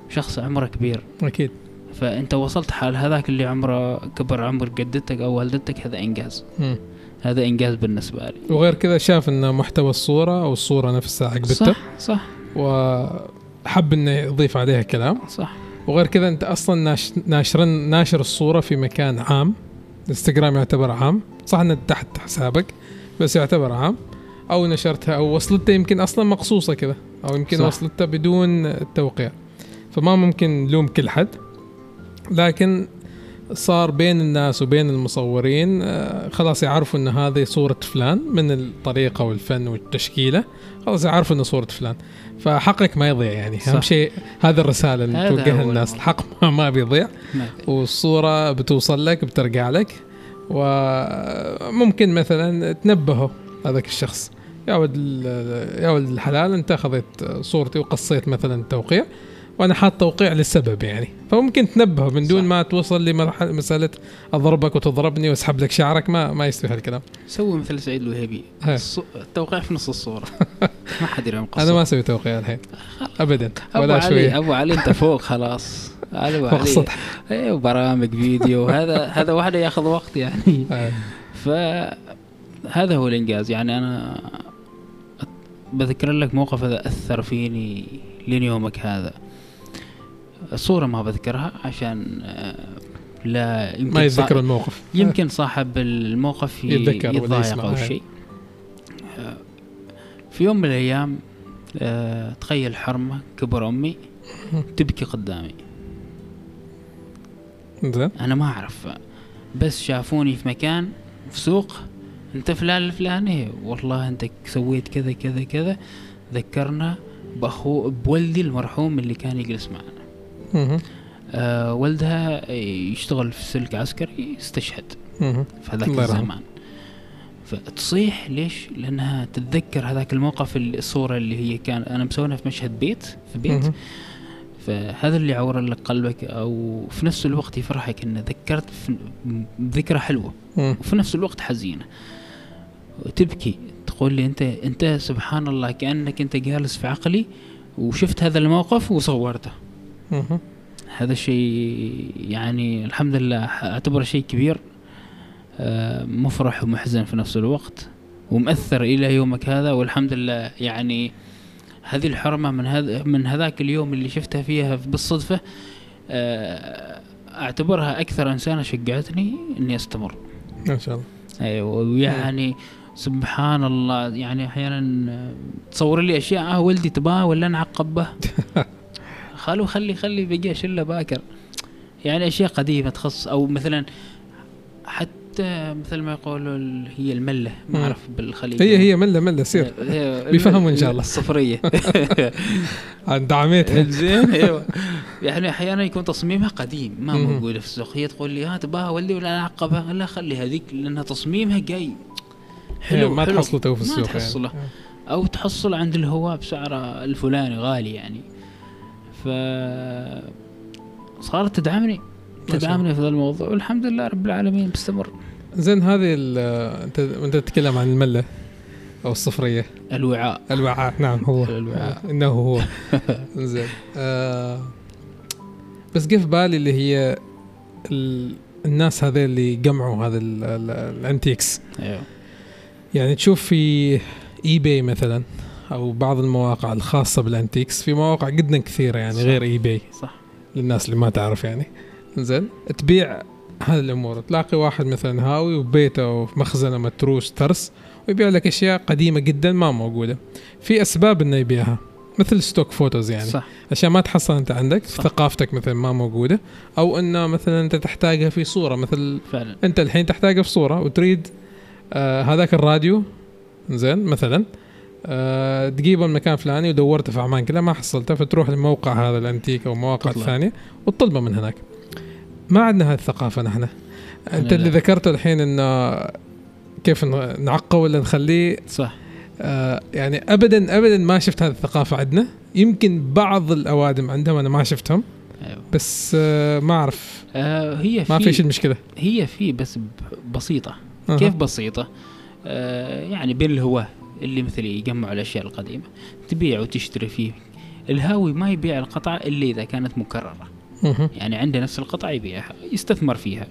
شخص عمره كبير. أكيد. فأنت وصلت حال هذاك اللي عمره كبر عمر جدتك أو والدتك هذا إنجاز. مم. هذا إنجاز بالنسبة لي. وغير كذا شاف إن محتوى الصورة أو الصورة نفسها عجبته صح صح. وحب إنه يضيف عليها كلام. صح. وغير كذا أنت أصلا ناش ناشر ناشر الصورة في مكان عام. الانستغرام يعتبر عام. صح إنه تحت حسابك بس يعتبر عام. أو نشرتها أو وصلتها يمكن أصلا مقصوصة كذا. أو يمكن صح. وصلتها بدون التوقيع فما ممكن نلوم كل حد. لكن صار بين الناس وبين المصورين آه، خلاص يعرفوا إن هذه صورة فلان من الطريقة والفن والتشكيلة خلاص يعرفوا ان صورة فلان. فحقك ما يضيع يعني. صح. اهم شيء هذا الرسالة اللي توجهها للناس. الحق ما, بيضيع. ما والصورة بتوصل لك بترجع لك وممكن مثلا تنبهه هذاك الشخص. يا ولد يا ولد الحلال أنت أخذت صورتي وقصيت مثلا التوقيع وأنا حاط توقيع للسبب يعني. فممكن تنبهه من دون صح. ما توصل لمرحله مسألة أضربك وتضربني واسحب لك شعرك ما ما يستوي هالكلام سوي مثل سعيد الوهيبي. الص- التوقيع في نص الصورة. ما حد يرى أنا ما أسوي توقيع الحين. ابدا أبو ولا علي شوية. أبو علي أنت فوق خلاص. أبو علي. السطح. أيوه برامج فيديو هذا هذا واحد ياخذ وقت يعني. آه. فهذا هو الإنجاز. يعني أنا بذكر لك موقف هذا أثر فيني لين يومك هذا. الصورة ما بذكرها عشان آه، لا يمكن ما يتذكر الموقف. يمكن صاحب الموقف يتذكر يتضايق أو هاي. شيء. آه، في يوم من الأيام آه، تخيل حرمة كبر أمي تبكي قدامي. زين. أنا ما أعرف بس شافوني في مكان في سوق أنت فلان الفلاني والله أنت سويت كذا كذا كذا. ذكرنا بأخو بولدي المرحوم اللي كان يجلس معنا. آه ولدها يشتغل في سلك عسكري استشهد. في هذاك. الزمان فتصيح ليش؟ لأنها تتذكر هذاك الموقف الصورة اللي هي كان أنا مسوينها في مشهد بيت في بيت. فهذا اللي يعور لك قلبك أو في نفس الوقت يفرحك ان ذكرت ذكرى حلوة. وفي نفس الوقت حزينة وتبكي تقول لي انت أنت سبحان الله كأنك أنت جالس في عقلي وشفت هذا الموقف وصورته. هذا الشيء يعني الحمد لله أعتبره شيء كبير آه، مفرح ومحزن في نفس الوقت ومؤثر إلى يومك هذا والحمد لله يعني هذه الحرمة من هذا من هذاك اليوم اللي شفتها فيها بالصدفة آه، أعتبرها أكثر إنسانة شجعتني إني أستمر. ما شاء الله. أيوه ويعني سبحان الله يعني أحيانا آه، تصور لي أشياء آه ولدي تباه ولا نعقب به. خلو خلي خلي بقي شلة باكر يعني أشياء قديمة تخص أو مثلا حتى مثل ما يقولوا هي الملة ما. أعرف بالخليج هي هي ملة ملة سير بيفهموا إن شاء الله. الصفرية عن دعمتها زين أيوه يعني أحيانا يكون تصميمها قديم ما. موجوده في السوق هي تقول لي ها تباها ولدي ولا اعقبها لا خلي هذيك لأنها تصميمها جاي حلو ما حلو. تحصله تو في ما السوق تحصله. يعني. أو تحصل عند الهواة بسعره الفلاني غالي يعني ف صارت تدعمني تدعمني في هذا الموضوع والحمد لله رب العالمين بستمر زين هذه أنت وانت تتكلم عن الملة أو الصفرية؟ الوعاء. الوعاء نعم هو. الوعاء. إنه هو. زين. آه بس جه في بالي اللي هي ال- الناس هذول اللي جمعوا هذا ال- ال- ال antiques أيوه. يعني تشوف في eBay مثلا أو بعض المواقع الخاصة بال antiques في مواقع جدا كثيرة يعني صح. غير eBay صح. للناس اللي ما تعرف يعني. زين تبيع هذه الأمور. تلاقي واحد مثلا هاوي وبيته وفي مخزنه متروس ترس ويبيع لك أشياء قديمة جدا ما موجودة. في أسباب إنه يبيعها مثل stock photos يعني. صح. أشياء ما تحصل أنت عندك صح. ثقافتك مثلا ما موجودة أو إنه مثلا أنت تحتاجها في صورة. مثل فعلا. أنت الحين تحتاجها في صورة وتريد آه هذاك الراديو زين مثلا تجيبه من مكان فلاني ودورته في عمان كلها ما حصلته فتروح لموقع هذا الأنتيك أو مواقع. الثانية وتطلبه من هناك. ما عندنا هذه الثقافة نحن. أنت اللي. ذكرته الحين إنه كيف نعقه ولا نخليه؟ صح. آه يعني ابدا ابدا ما شفت هذه الثقافة عندنا. يمكن بعض الأوادم عندهم أنا ما شفتهم. أيوه. بس آه ما أعرف. آه هي ما في في شيء المشكلة هي في بس بسيطة. أها. كيف بسيطة؟ آه يعني بين الهواة. اللي مثلي يجمعوا الأشياء القديمة تبيع وتشتري فيه. الهاوي ما يبيع القطعه إلا إذا كانت مكررة. مهم. يعني عنده نفس القطعة يبيعها يستثمر فيها.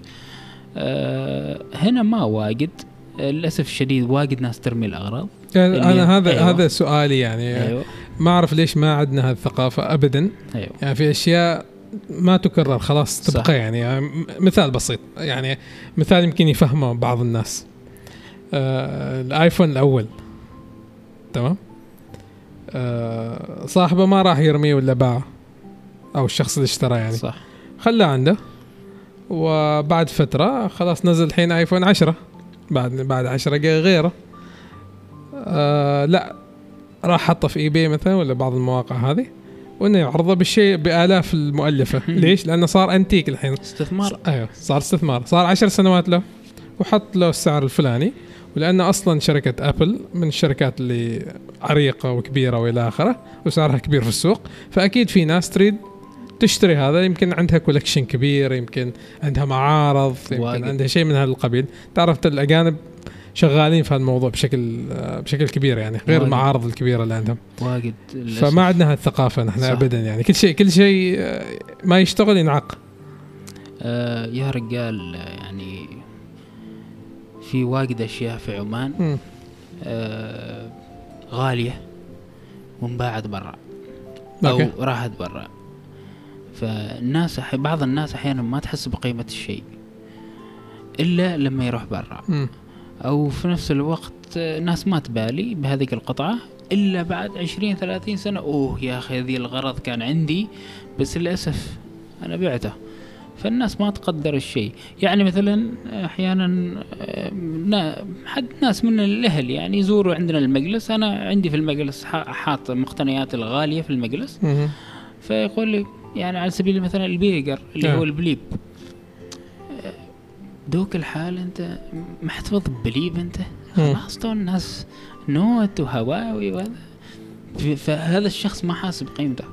أه هنا ما واجد للأسف الشديد واجد ناس ترمي الأغراض. يعني أنا هذا أيوة. هذا سؤالي يعني. أيوه. ما أعرف ليش ما عندنا هذه الثقافه ابدا. أيوه. يعني في أشياء ما تكرر خلاص. تبقى يعني, يعني مثال بسيط. يعني مثال يمكن يفهمه بعض الناس. آه الآيفون الأول. تمام؟ آه صاحبه ما راح يرميه ولا باعه أو الشخص اللي اشترى يعني. صح. خلاه عنده وبعد فترة خلاص نزل الحين آيفون 10 بعد بعد 10 جا غيره. آه لا راح حطه في اي بي مثلا ولا بعض المواقع هذه وإنه يعرضه بالشيء بآلاف المؤلفة. ليش؟ لأنه صار أنتيك الحين. استثمار. أيوه صار استثمار. صار 10 سنوات له. وحط له السعر الفلاني ولأنه أصلا شركة أبل من الشركات اللي عريقة وكبيرة وإلى آخره وسعرها كبير في السوق فأكيد في ناس تريد تشتري هذا يمكن عندها كولكشن كبير يمكن عندها معارض يمكن واجد. عندها شيء من هذا القبيل تعرف الأجانب شغالين في هذا الموضوع بشكل بشكل كبير يعني غير واجد. المعارض الكبيرة اللي عندهم واجد للأسف. فما عندنا هالثقافة نحن صح. ابدا يعني كل شيء كل شيء آه، ما يشتغل ينعق آه يا رجال آه، يعني في واجد أشياء في عمان. آه غالية وانباعت برا أوكي. أو راحت برا فالناس أح- بعض الناس أحيانا ما تحس بقيمة الشيء إلا لما يروح برا. أو في نفس الوقت آه، ناس ما تبالي بهذه القطعة إلا بعد 20 30 سنة أوه يا أخي هذه الغرض كان عندي بس للأسف أنا بعته فالناس ما تقدر الشيء يعني مثلا أحيانا آه، حد ناس من الأهل يعني يزوروا عندنا المجلس أنا عندي في المجلس حاط مقتنيات الغالية في المجلس. فيقول لي يعني على سبيل المثال البيجر اللي آه. هو البليب دوك الحال أنت محتفظ ببليب أنت. خلاص تو الناس نوت وهواوي وهذا فهذا الشخص ما حاسب قيمته.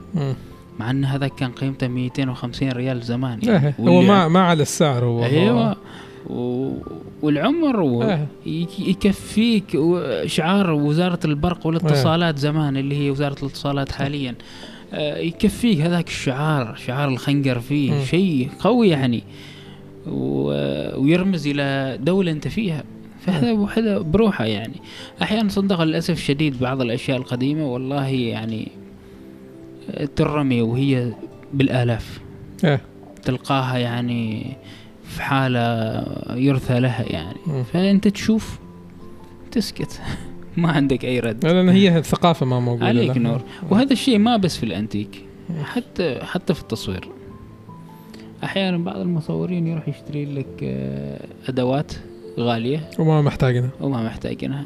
مع إن هذا كان قيمته 250 ريال زمان إيه، هو واللي- ما ما على السعر هو أيوه. و... والعمر و... إيه. يك- يكفيك شعار وزارة البرق والاتصالات زمان اللي هي وزارة الاتصالات حاليا. آه، يكفيك هذاك الشعار شعار الخنجر فيه مم. شيء قوي يعني. و... ويرمز إلى دولة أنت فيها. فهذا وحده بروحه يعني. أحيانا صدق للأسف الشديد بعض الأشياء القديمة والله يعني ترمي وهي بالآلاف. إيه. تلقاها يعني في حالة يرثى لها يعني. مم. فأنت تشوف تسكت. ما عندك أي رد. لأن هي الثقافه ما موجودة عليك. نور. وهذا الشيء ما بس في الأنتيك مم. حتى حتى في التصوير. أحيانا بعض المصورين يروح يشتري لك آه، أدوات غالية. وما محتاجنا وما محتاجينها.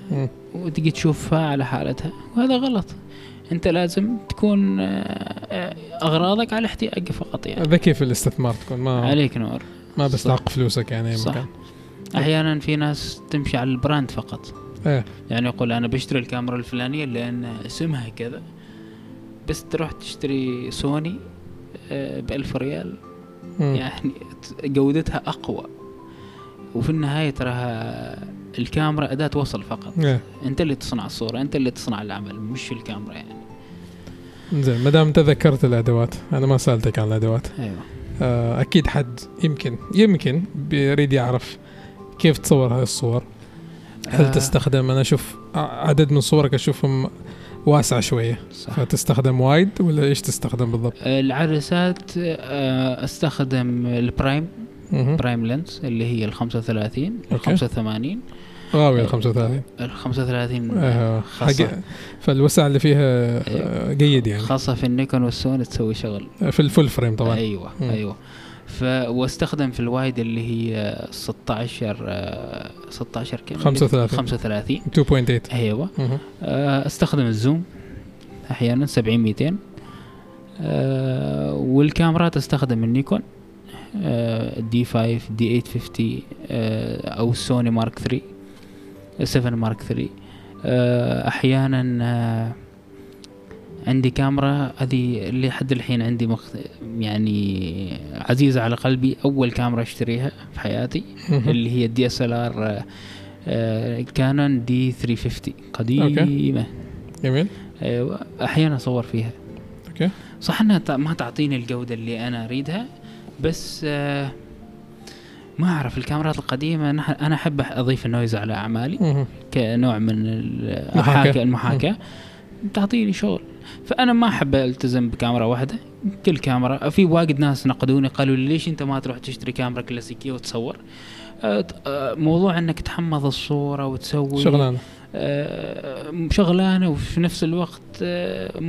وتجي تشوفها على حالتها. وهذا غلط. أنت لازم تكون آه، آه، أغراضك على احتياج فقط يعني. ذكي في الاستثمار تكون ما عليك نور. ما. بستحق فلوسك يعني صح. مكان. أحيانا في ناس تمشي على ال brand فقط. إيه. يعني يقول أنا بشتري الكاميرا الفلانية لأن اسمها كذا بس تروح تشتري سوني ب 1000 ريال مم. يعني جودتها أقوى. وفي النهاية تراها الكاميرا أداة وصل فقط. إيه. أنت اللي تصنع الصورة أنت اللي تصنع العمل مش الكاميرا يعني. زين ما دام تذكرت الأدوات أنا ما سألتك عن الأدوات أيوه آه، أكيد حد يمكن يمكن بيريد يعرف كيف تصور هذه الصور هل آه. تستخدم أنا أشوف عدد من صورك أشوفهم واسع شوية صح فتستخدم وايد ولا إيش تستخدم بالضبط؟ العدسات آه، أستخدم البرايم. prime lens اللي هي ال 35 ال okay. 85 غاوي ال 35 ال 35 آه، خاصة. حق فالوسع اللي فيها آه، جيد يعني. خاصة في ال Nikon وال Sony تسوي شغل. في ال full frame طبعا. أيوه مم. أيوه. ف واستخدم في ال wide اللي هي 16 آه، 16 كم 35. 35 2.8 أيوه. مهم. آه، استخدم ال zoom أحيانا 70 200 آه، والكاميرات استخدم ال Nikon. D 5 D 850 آه، أو Sony Mark 3 7 Mark 3 آه، أحيانا آه، عندي كاميرا هذه اللي حد الحين عندي مخ يعني عزيزة على قلبي أول كاميرا أشتريها في حياتي. اللي هي ال DSLR Canon D 350 قديمة. جميل. أيوه أحيانا أصور فيها. okay. صح إنها ت- ما تعطيني الجودة اللي أنا أريدها بس آه، ما أعرف الكاميرات القديمة أنا أحب أضيف ال noise على أعمالي. كنوع من. المحاكاة. المحاكاة تعطيني شغل. فأنا ما أحب ألتزم بكاميرا واحدة كل كاميرا. في واجد ناس نقدوني قالوا لي ليش أنت ما تروح تشتري كاميرا كلاسيكية وتصور؟ موضوع إنك تحمض الصورة وتسوي شغلانة. شغلانة وفي نفس الوقت آه،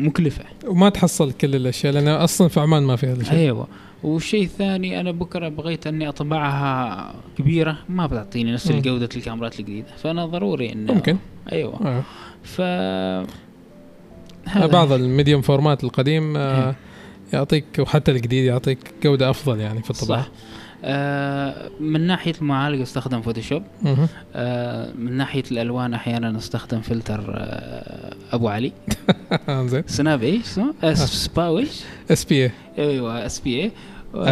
مكلفة. وما تحصل كل الأشياء لأن أصلا في عمان ما في هذا الشيء أيوه. والشيء الثاني أنا بكرة بغيت أني أطبعها كبيرة ما بتعطيني نفس مم. الجودة الكاميرات الجديدة. فأنا ضروري انه ممكن. أيوه. آه. ف بعض ال medium format القديم آه، إيه. يعطيك وحتى الجديد يعطيك جودة أفضل يعني في الطباعة. صح. آه من ناحية المعالج استخدم فوتوشوب. آه من ناحية الألوان أحيانا استخدم فلتر آه أبو علي. زين. سناب إيش اسمه؟ آه. إيش؟ اس بي اي أيوه اس بي اي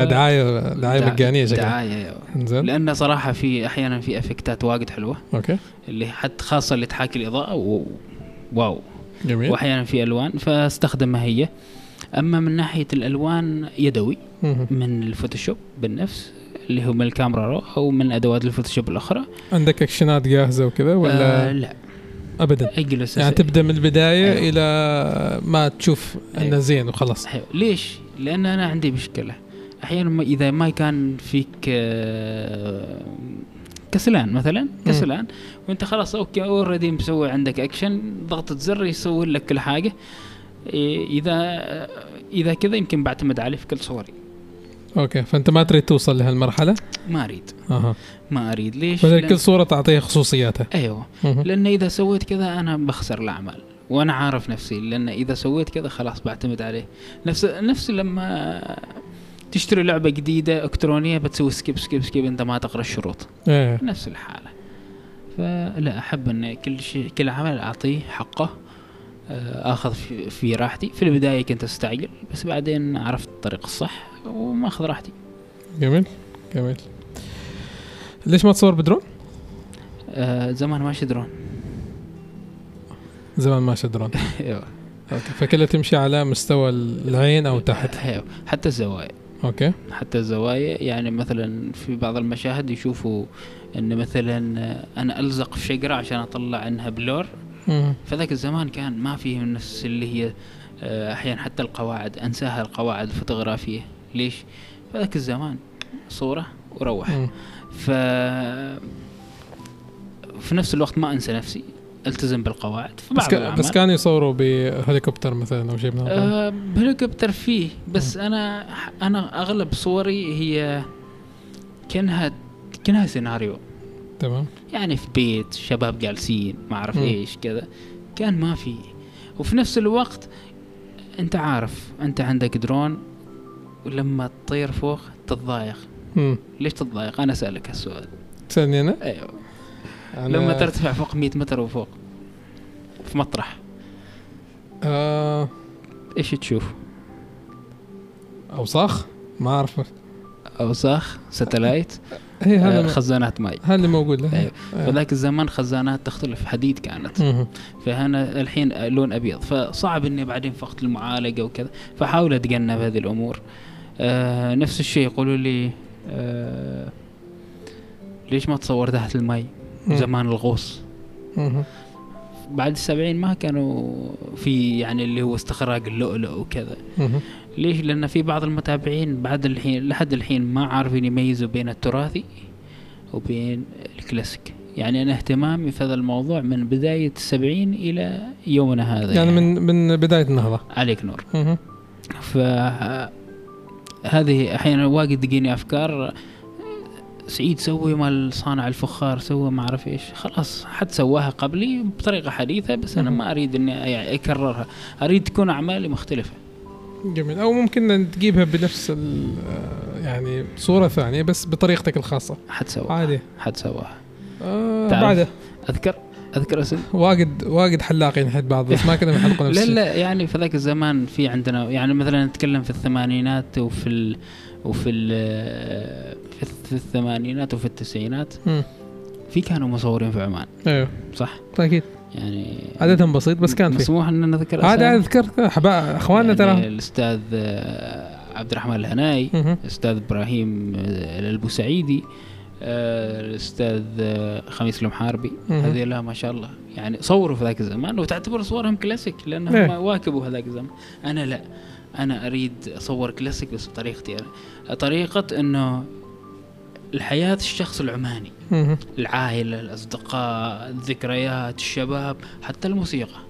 دعايه دعاية دع- مجانية شكلها. دعاية أيوه. زين. لأن صراحة في أحيانا في إفكتات واجد حلوة. أوكي. اللي حتى خاصة اللي تحاكي الإضاءة و... واو. جميل. وأحيانا في ألوان فاستخدمها هي. أما من ناحية الألوان يدوي. من الفوتوشوب بالنفس اللي هو من الكاميرا raw أو من أدوات ال Photoshop الأخرى. عندك اكشنات جاهزة وكذا ولا؟ آه لا. ابدا. اجلس يعني تبدأ من البداية أيوة. إلى ما تشوف إنه أيوة. زين وخلاص. أيوة. ليش؟ لأن أنا عندي مشكلة. أحيانا إذا ما كان فيك آه، كسلان مثلا كسلان وأنت خلاص okay already مسوي عندك اكشن ضغطة زر يسوي لك كل حاجة. إيه، إذا إذا كذا يمكن بعتمد عليه في كل صوري. Okay. فأنت ما تريد توصل لهالمرحلة؟ ما أريد. أها. ما أريد. ليش؟ فكل لأن- صورة تعطيها خصوصياتها. أيوه. لأن إذا سويت كذا أنا بخسر الأعمال وأنا عارف نفسي. لأن إذا سويت كذا خلاص بعتمد عليه. نفس نفس لما تشتري لعبة جديدة إلكترونية بتسوي skip skip skip أنت ما تقرأ الشروط. إيه. نفس الحالة. فلا أحب إن كل شيء كل عمل أعطيه حقه. آخذ في, راحتي. في البداية كنت أستعجل بس بعدين عرفت الطريق الصح وما اخذ راحتي. جميل جميل. ليش ما تصور بدرون؟ آه زمان ماشي درون. زمان ماشي درون. أيوه. أوكي فكلها تمشي على مستوى العين أو تحت. أيوه حتى الزوايا. أوكي. حتى الزوايا يعني مثلا في بعض المشاهد يشوفوا إن مثلا أنا ألزق في شجرة عشان أطلع إنها بلور. فذاك الزمان كان ما فيه نفس اللي هي آه، أحيانا حتى القواعد أنساها القواعد الفوتوغرافية. ليش؟ فذاك الزمان صورة وروح. مم. ف في نفس الوقت ما أنسى نفسي ألتزم بالقواعد. في بس, بعض الأعمال. بس كانوا يصوروا بهليكوبتر مثلا أو شيء من هذا آه بهليكوبتر فيه. بس أنا أنا أغلب صوري هي كأنها كأنها سيناريو. تمام. يعني في بيت شباب جالسين ما أعرف. إيش كذا. كان ما في. وفي نفس الوقت أنت عارف أنت عندك درون ولما تطير فوق تتضايق. ليش تتضايق؟ أنا أسألك هالسؤال. تسالني أنا؟ أيوه. أنا- لما ترتفع فوق 100 متر وفوق في مطرح. آه. إيش تشوف؟ أوساخ؟ ما أعرف. أوساخ آه هذا خزانات ماء هذا اللي موجود له أيوة. آه. فذاك الزمان خزانات تختلف حديد كانت. فهنا الحين لون أبيض فصعب إني بعدين في وقت المعالجة وكذا فحاول أتجنب هذه الأمور آه نفس الشيء يقولوا لي آه ليش ما تصور تحت الماء. زمان الغوص. بعد السبعين ما كانوا في يعني اللي هو استخراج اللؤلؤ وكذا. ليش لأن في بعض المتابعين بعد الحين لحد الحين ما عارفين يميزوا بين التراثي وبين الكلاسيك. يعني أنا اهتمامي في هذا الموضوع من بداية السبعين إلى يومنا هذا. يعني من من بداية النهضة. عليك نور. ف هذه أحيانا واجد تجيني أفكار. سعيد سوي مال صانع الفخار سوى ما أعرف إيش. خلاص حد سواها قبلي بطريقة حديثة بس أنا. ما أريد إني يعني أكررها. أريد تكون أعمالي مختلفة. جميل. أو ممكن تجيبها بنفس ال- يعني صورة ثانية بس بطريقتك الخاصة. سواها عادي. حد سواها آه؟ بعده. اذكر أذكر اسم واجد واجد حلاقين حد بعض بس ما كنا بنحلقوا نفس لا. لا يعني في ذاك الزمان في عندنا يعني مثلا نتكلم في الثمانينات وفي ال وفي ال في الث- في الثمانينات وفي التسعينات. في كانوا مصورين في عمان. أيوه. صح؟ أكيد. يعني عددهم بسيط بس كان في مسموح إن نذكر؟ عادي ذكرت أخواننا يعني ترى الأستاذ آه، عبد الرحمن الهناي. الأستاذ إبراهيم آه، البوسعيدي آه، الأستاذ خميس المحاربي مهم. هذيلا ما شاء الله يعني صوروا في ذاك الزمان وتعتبر صورهم كلاسيك لأنهم إيه. واكبوا هذاك الزمان أنا لا أنا أريد أصور كلاسيك بس بطريقتي أنا طريقة إنه الحياة الشخص العماني مهم. العائلة الأصدقاء الذكريات الشباب حتى الموسيقى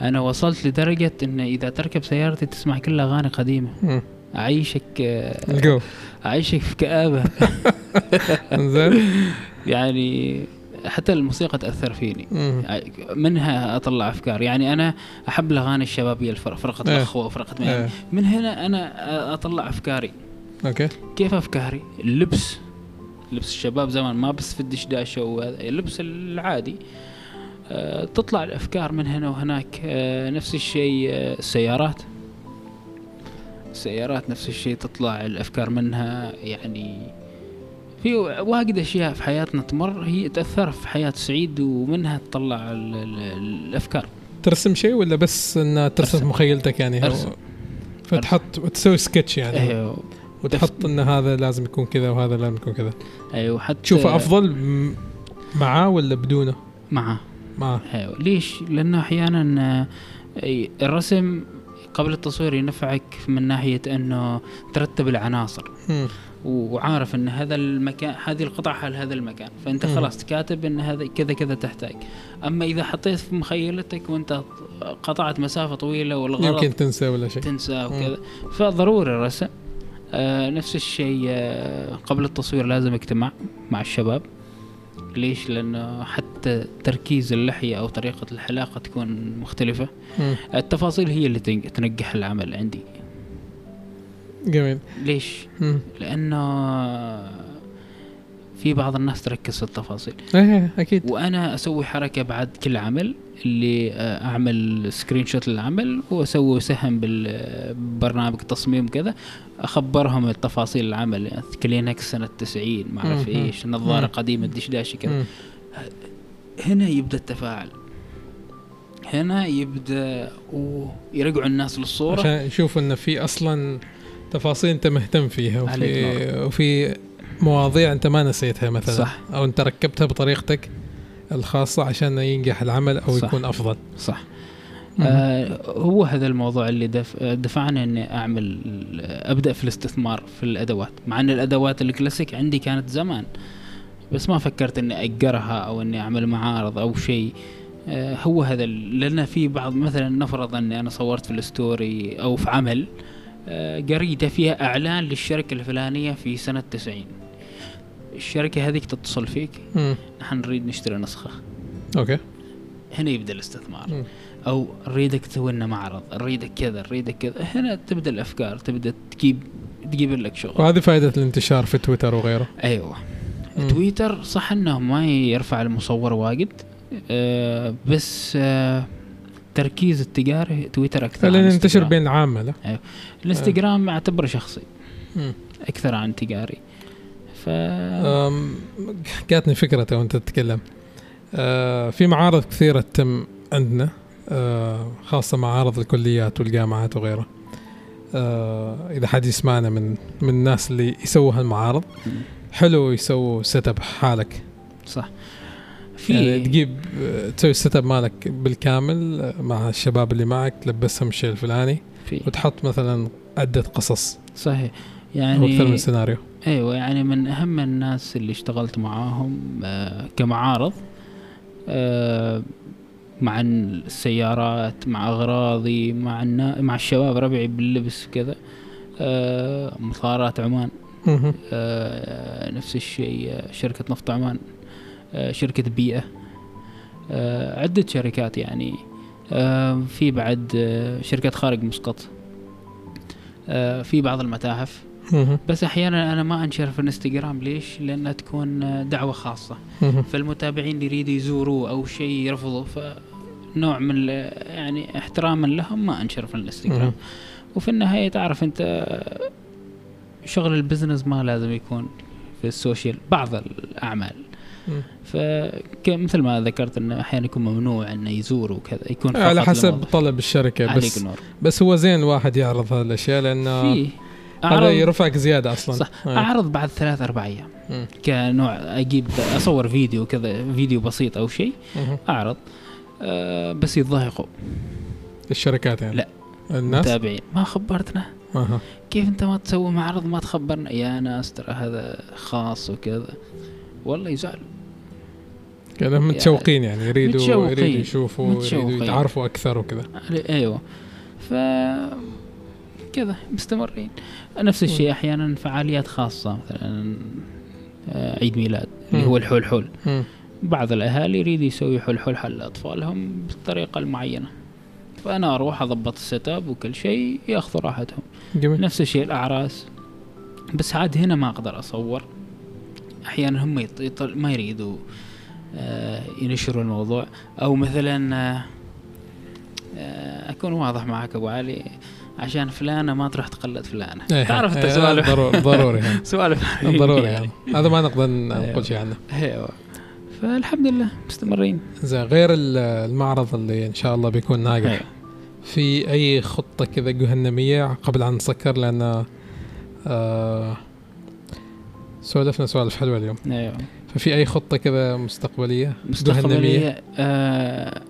أنا وصلت لدرجة إن إذا تركب سيارتي تسمع كل أغاني قديمة مم. أعيشك آه، الجو أعيشك في كآبة زين يعني حتى الموسيقى تأثر فيني. منها أطلع أفكار يعني أنا أحب الأغاني الشبابية الفرق فرقة إيه. الأخوة وفرقه إيه. من هنا أنا أطلع أفكاري أوكي. كيف أفكاري؟ اللبس. لبس الشباب زمان ما بس في الدشداشه وهذا اللبس العادي. آه، تطلع الأفكار من هنا وهناك. آه، نفس الشيء آه، السيارات. السيارات نفس الشيء تطلع الأفكار منها. يعني في واجد أشياء في حياتنا تمر هي تأثر في حياة سعيد ومنها تطلع ال- ال- الأفكار. ترسم شيء ولا بس ان ترسم. مخيلتك يعني؟ أرسم. فتحط وتسوي سكتش يعني؟ أيوه وتحط إن هذا لازم يكون كذا وهذا لازم يكون كذا. أيوه حتى تشوفه أفضل معاه ولا بدونه؟ معه معاه. أيوه. ليش؟ لأنه أحيانا الرسم قبل التصوير ينفعك من ناحية إنه ترتب العناصر. وعارف إن هذا المكان هذه القطعة على هذا المكان. فأنت. خلاص كاتب إن هذا كذا كذا تحتاج. أما إذا حطيت في مخيلتك وأنت قطعت مسافة طويلة والغلط يمكن تنسى ولا شيء. تنسى وكذا. فضروري الرسم. نفس الشيء آه قبل التصوير لازم اجتماع مع الشباب ليش؟ لأنه حتى تركيز اللحية أو طريقة الحلاقة تكون مختلفة مم. التفاصيل هي اللي تنج- تنجح العمل عندي جميل ليش؟ مم. لأنه في بعض الناس تركز في التفاصيل إيه أكيد وأنا أسوي حركة بعد كل عمل اللي آه، أعمل screenshot للعمل وأسوي سهم بالبرنامج تصميم كذا أخبرهم التفاصيل العمل يعني كلينكس سنة 90 ما أعرف. إيش نظارة. قديمة دشداشي كذا. هنا يبدأ التفاعل هنا يبدأ ويرجعوا الناس للصورة عشان يشوفوا انه في أصلا تفاصيل أنت مهتم فيها وفي وفي مواضيع أنت ما نسيتها مثلا صح. أو أنت ركبتها بطريقتك الخاصة عشان ينجح العمل أو صح. يكون أفضل صح. آه هو هذا الموضوع اللي دف دفعني إني أعمل أبدأ في الاستثمار في الأدوات مع إن الأدوات الكلاسيك عندي كانت زمان بس ما فكرت إني أجرها أو إني أعمل معارض أو شيء آه هو هذا لأن في بعض مثلا نفرض إني أنا صورت في الستوري أو في عمل آه جريده فيها إعلان للشركة الفلانية في سنة 90 الشركة هذيك تتصل فيك. مم. نحن نريد نشتري نسخة. أوكي. هنا يبدأ الاستثمار. مم. أو نريدك تسوي لنا معرض نريدك كذا نريدك كذا. هنا تبدأ الأفكار تبدأ تجيب تجيب لك شغل. وهذه فائدة الانتشار في تويتر وغيره. أيوه مم. تويتر صح إنه ما يرفع المصور واجد. آه بس آه تركيز التجاري تويتر أكثر لأن عن ينتشر. بين العامة لا الإنستغرام أعتبره شخصي. مم. أكثر عن تجاري. ف جاتني فكرة تو أنت تتكلم. أه، في معارض كثيرة تتم عندنا أه، خاصة معارض الكليات والجامعات وغيرها أه، إذا حد يسمعنا من من الناس اللي يسووا هالمعارض. حلو يسووا setup مالك. صح. في يعني تجيب تسوي ال setup مالك بالكامل مع الشباب اللي معك تلبسهم الشيء الفلاني في. وتحط مثلا عدة قصص. صحيح. يعني أكثر من سيناريو أيوه يعني من أهم الناس اللي اشتغلت معاهم آه كمعارض آه مع السيارات مع أغراضي مع النا... مع الشباب ربعي باللبس كذا آه مطارات عمان نفس الشيء شركة نفط عمان شركة بيئة آه عدة شركات يعني في بعد شركة خارج مسقط في بعض المتاحف. بس أحيانا أنا ما أنشر في الإنستغرام ليش؟ لأنها تكون دعوة خاصة. فالمتابعين اللي يريدوا يزوروه أو شيء يرفضوا فنوع من يعني احتراما لهم ما أنشر في الإنستغرام. وفي النهاية تعرف أنت شغل ال business ما لازم يكون في ال social بعض الأعمال. فمثل ما ذكرت إنه أحيانا يكون ممنوع إنه يزور وكذا يكون على حسب. طلب الشركة عليك بس نور بس هو زين الواحد يعرض هذه الأشياء لأنه في هذا يرفعك زيادة أصلا. صح. آه. أعرض بعد ثلاث أربع أيام. كنوع أجيب أصور فيديو كذا فيديو بسيط أو شيء. أعرض. أه بس يتضايقوا الشركات يعني؟ لا. الناس؟ متابعين. ما خبرتنا. أها. كيف أنت ما تسوي معرض ما تخبرنا؟ يا ناس ترى هذا خاص وكذا. والله يزعل. كانهم متشوقين يعني يريدوا. يريدوا يشوفوا يريدوا. يتعرفوا أكثر وكذا. أيوه. ف كذا مستمرين. نفس الشيء أحيانا فعاليات خاصة مثلا آه، عيد ميلاد اللي. هو الحول حول. بعض الأهالي يريد يسوي حل حل حل لاطفالهم بالطريقة المعينه فأنا أروح أضبط ال setup وكل شيء يأخذوا راحتهم. جميل. نفس الشيء الأعراس. بس عاد هنا ما أقدر أصور. أحيانا هم يط... يط... ما يريدوا آه ينشروا الموضوع. أو مثلا آه أكون واضح معك أبو علي. عشان فلانة ما تروح تقلد فلانة. إيه، تعرف أنت إيه، سوالف ضروري يعني. سوالف ضروري يعني. هذا ما نقدر أيوه. نقول شيء عنه. أيوه فالحمد لله مستمرين. زين غير ال- المعرض اللي إن شاء الله بيكون ناجح أيوه. في أي خطة كذا جهنمية قبل ان نسكر لأن آه سولفنا سوالف حلوة اليوم. أيوه ففي أي خطة كذا مستقبلية؟ جهنمية؟ مستقبلية آه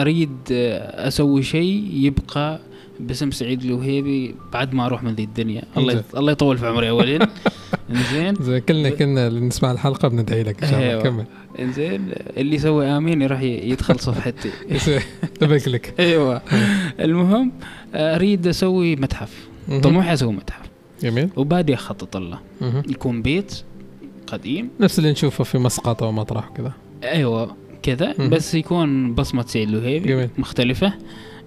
أريد آه أسوي شيء يبقى باسم سعيد الوهيبي بعد ما أروح من ذي الدنيا. الله الله يطول في عمري أولين. إنزين. زين كلنا كنا اللي نسمع الحلقة بندعي لك إن شاء الله. أيوة. كمل. إنزين. اللي يسوي آمين ي- يدخل صفحتي. تبك لك. أيوه. المهم آه، أريد أسوي متحف. طموحي أسوي متحف. جميل. وبادي أخطط له. يكون بيت قديم. نفس اللي نشوفه في مسقط أو مطرح كذا أيوه كذا. بس يكون بصمة سعيد الوهيبي. مختلفة.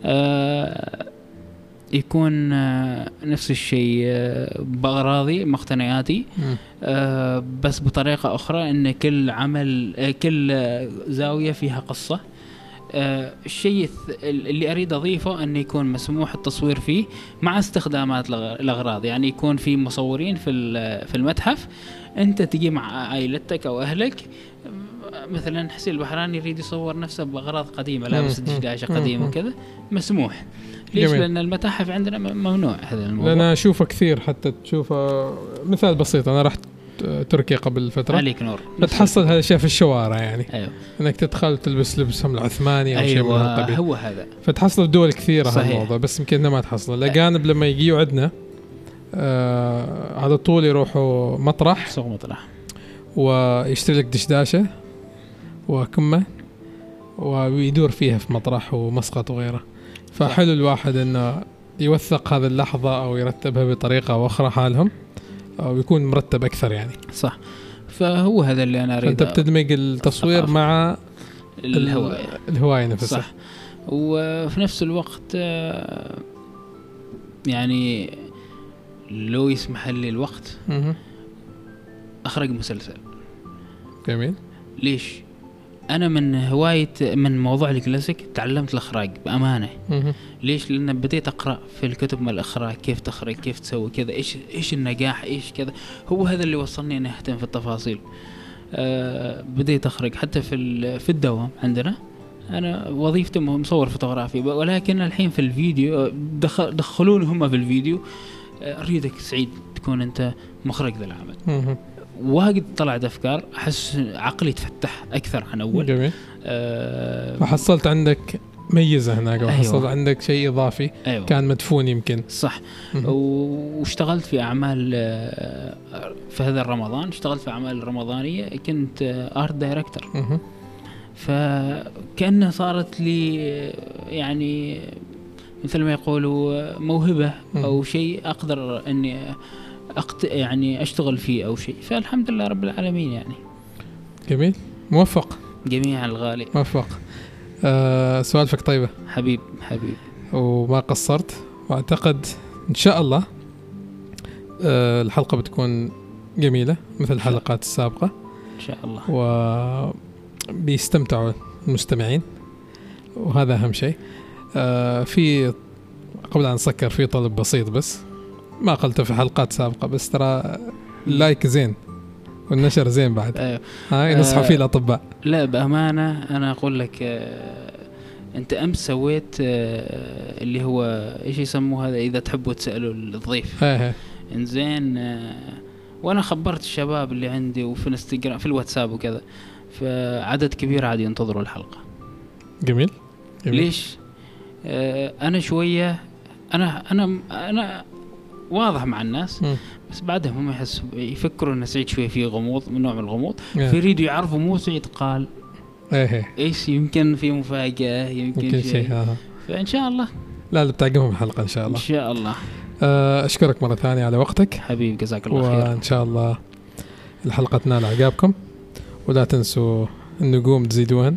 آه يكون آه، نفس الشيء آه، باغراضي مقتنياتي. آه، بس بطريقة أخرى إن كل عمل كل زاوية فيها قصة الشيء اللي أريد أضيفه انه يكون مسموح التصوير فيه مع استخدامات الأغراض يعني يكون في مصورين في في المتحف أنت تجي مع عائلتك أو أهلك مثلا حسين البحراني يريد يصور نفسه بأغراض قديمة لابس. دشداشة. قديمة. وكذا مسموح ليش؟ جميل. لأن المتاحف عندنا ممنوع هذا الموضوع. لأن أشوفه كثير حتى تشوفه مثال بسيط أنا رحت تركيا قبل فترة. عليك نور. بتحصل هذا الشيء في الشوارع يعني. أيوه. إنك تدخل تلبس لبسهم العثماني أو شيء من هالقبيل هو هذا. فتحصل في دول كثيرة صحيح. هالموضوع بس يمكن ما تحصل. الأجانب لما يجيوا عندنا آه على طول يروحوا مطرح سوق مطرح. ويشتري لك دشداشة وكمة ويدور فيها في مطرح ومسقط وغيره. فحلو الواحد إنه يوثق هذه اللحظة أو يرتبها بطريقة أو أخرى حالهم أو يكون مرتب أكثر يعني. صح. فهو هذا اللي أنا اريد فانت بتدمج التصوير. مع الهواية. الهواية نفسها. صح. وفي نفس الوقت آه، يعني لو يسمح لي الوقت. أخرج مسلسل. جميل. ليش؟ أنا من هواية من موضوع الكلاسيك تعلمت الإخراج بأمانة. ليش؟ لأن بديت أقرأ في الكتب من الإخراج كيف تخرج كيف تسوي كذا إيش إيش النجاح إيش كذا. هو هذا اللي وصلني إني أهتم في التفاصيل. آه بديت أخرج حتى في في الدوام عندنا. أنا وظيفتي مصور فوتوغرافي. ولكن الحين في الفيديو آه، دخل دخلوني هم في الفيديو. آه، أريدك سعيد تكون أنت مخرج مهم. واجد طلعت أفكار. أحس عقلي تفتح أكثر عن أول. جميل. آه فحصلت عندك ميزة هناك أيوة. وحصلت عندك شيء إضافي أيوه. كان مدفون يمكن. صح. واشتغلت في أعمال آه، في هذا رمضان. اشتغلت في أعمال رمضانية. كنت art director مهم. فكانها صارت لي يعني مثل ما يقولوا موهبة أو شيء أقدر إني أقت... يعني أشتغل فيه أو شيء. فالحمد لله رب العالمين يعني. جميل. موفق. جميع الغالي. موفق. آه سوالفك طيبة. حبيب حبيب. وما قصرت. وأعتقد إن شاء الله آه الحلقة بتكون جميلة مثل الحلقات السابقة. إن شاء الله. وبيستمتعوا المستمعين. وهذا أهم شيء. آه في قبل أن نسكر في طلب بسيط بس. ما قلته في حلقات سابقة بس ترى اللايك زين والنشر زين بعد. أيوه. ها ينصحوا آه، فيه الأطباء. لا بأمانة أنا أقول لك آه، أنت أمس سويت آه، اللي هو إيش يسموه هذا؟ إذا تحبوا تسألوا الضيف. إيه. إنزين آه، وأنا خبرت الشباب اللي عندي وفي الإنستغرام في الواتساب وكذا فعدد كبير عاد ينتظروا الحلقة. جميل. جميل. ليش؟ آه، أنا شوية أنا أنا أنا واضح مع الناس مم. بس بعدهم هم يحسوا يفكروا ان سعيد شوي فيه غموض من نوع من الغموض. إيه. فيريدوا يعرفوا مو سعيد قال إيه إيه. إيش يمكن في مفاجأة يمكن, يمكن شيء, شيء ها فإن شاء الله. لا لا بتعقبهم الحلقة إن شاء الله. شاء الله. آه، أشكرك مرة ثانية على وقتك. حبيبي جزاك الله خير. وإن شاء الله الحلقة تنال أعجابكم. ولا تنسوا النجوم تزيدوهن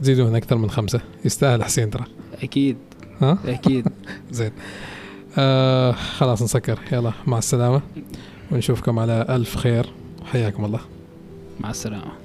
تزيدوهن أكثر من خمسة. يستاهل حسين ترى. أكيد. ها؟ أكيد. زين. آه خلاص نسكر. يلا مع السلامة. ونشوفكم على ألف خير. حياكم الله. مع السلامة.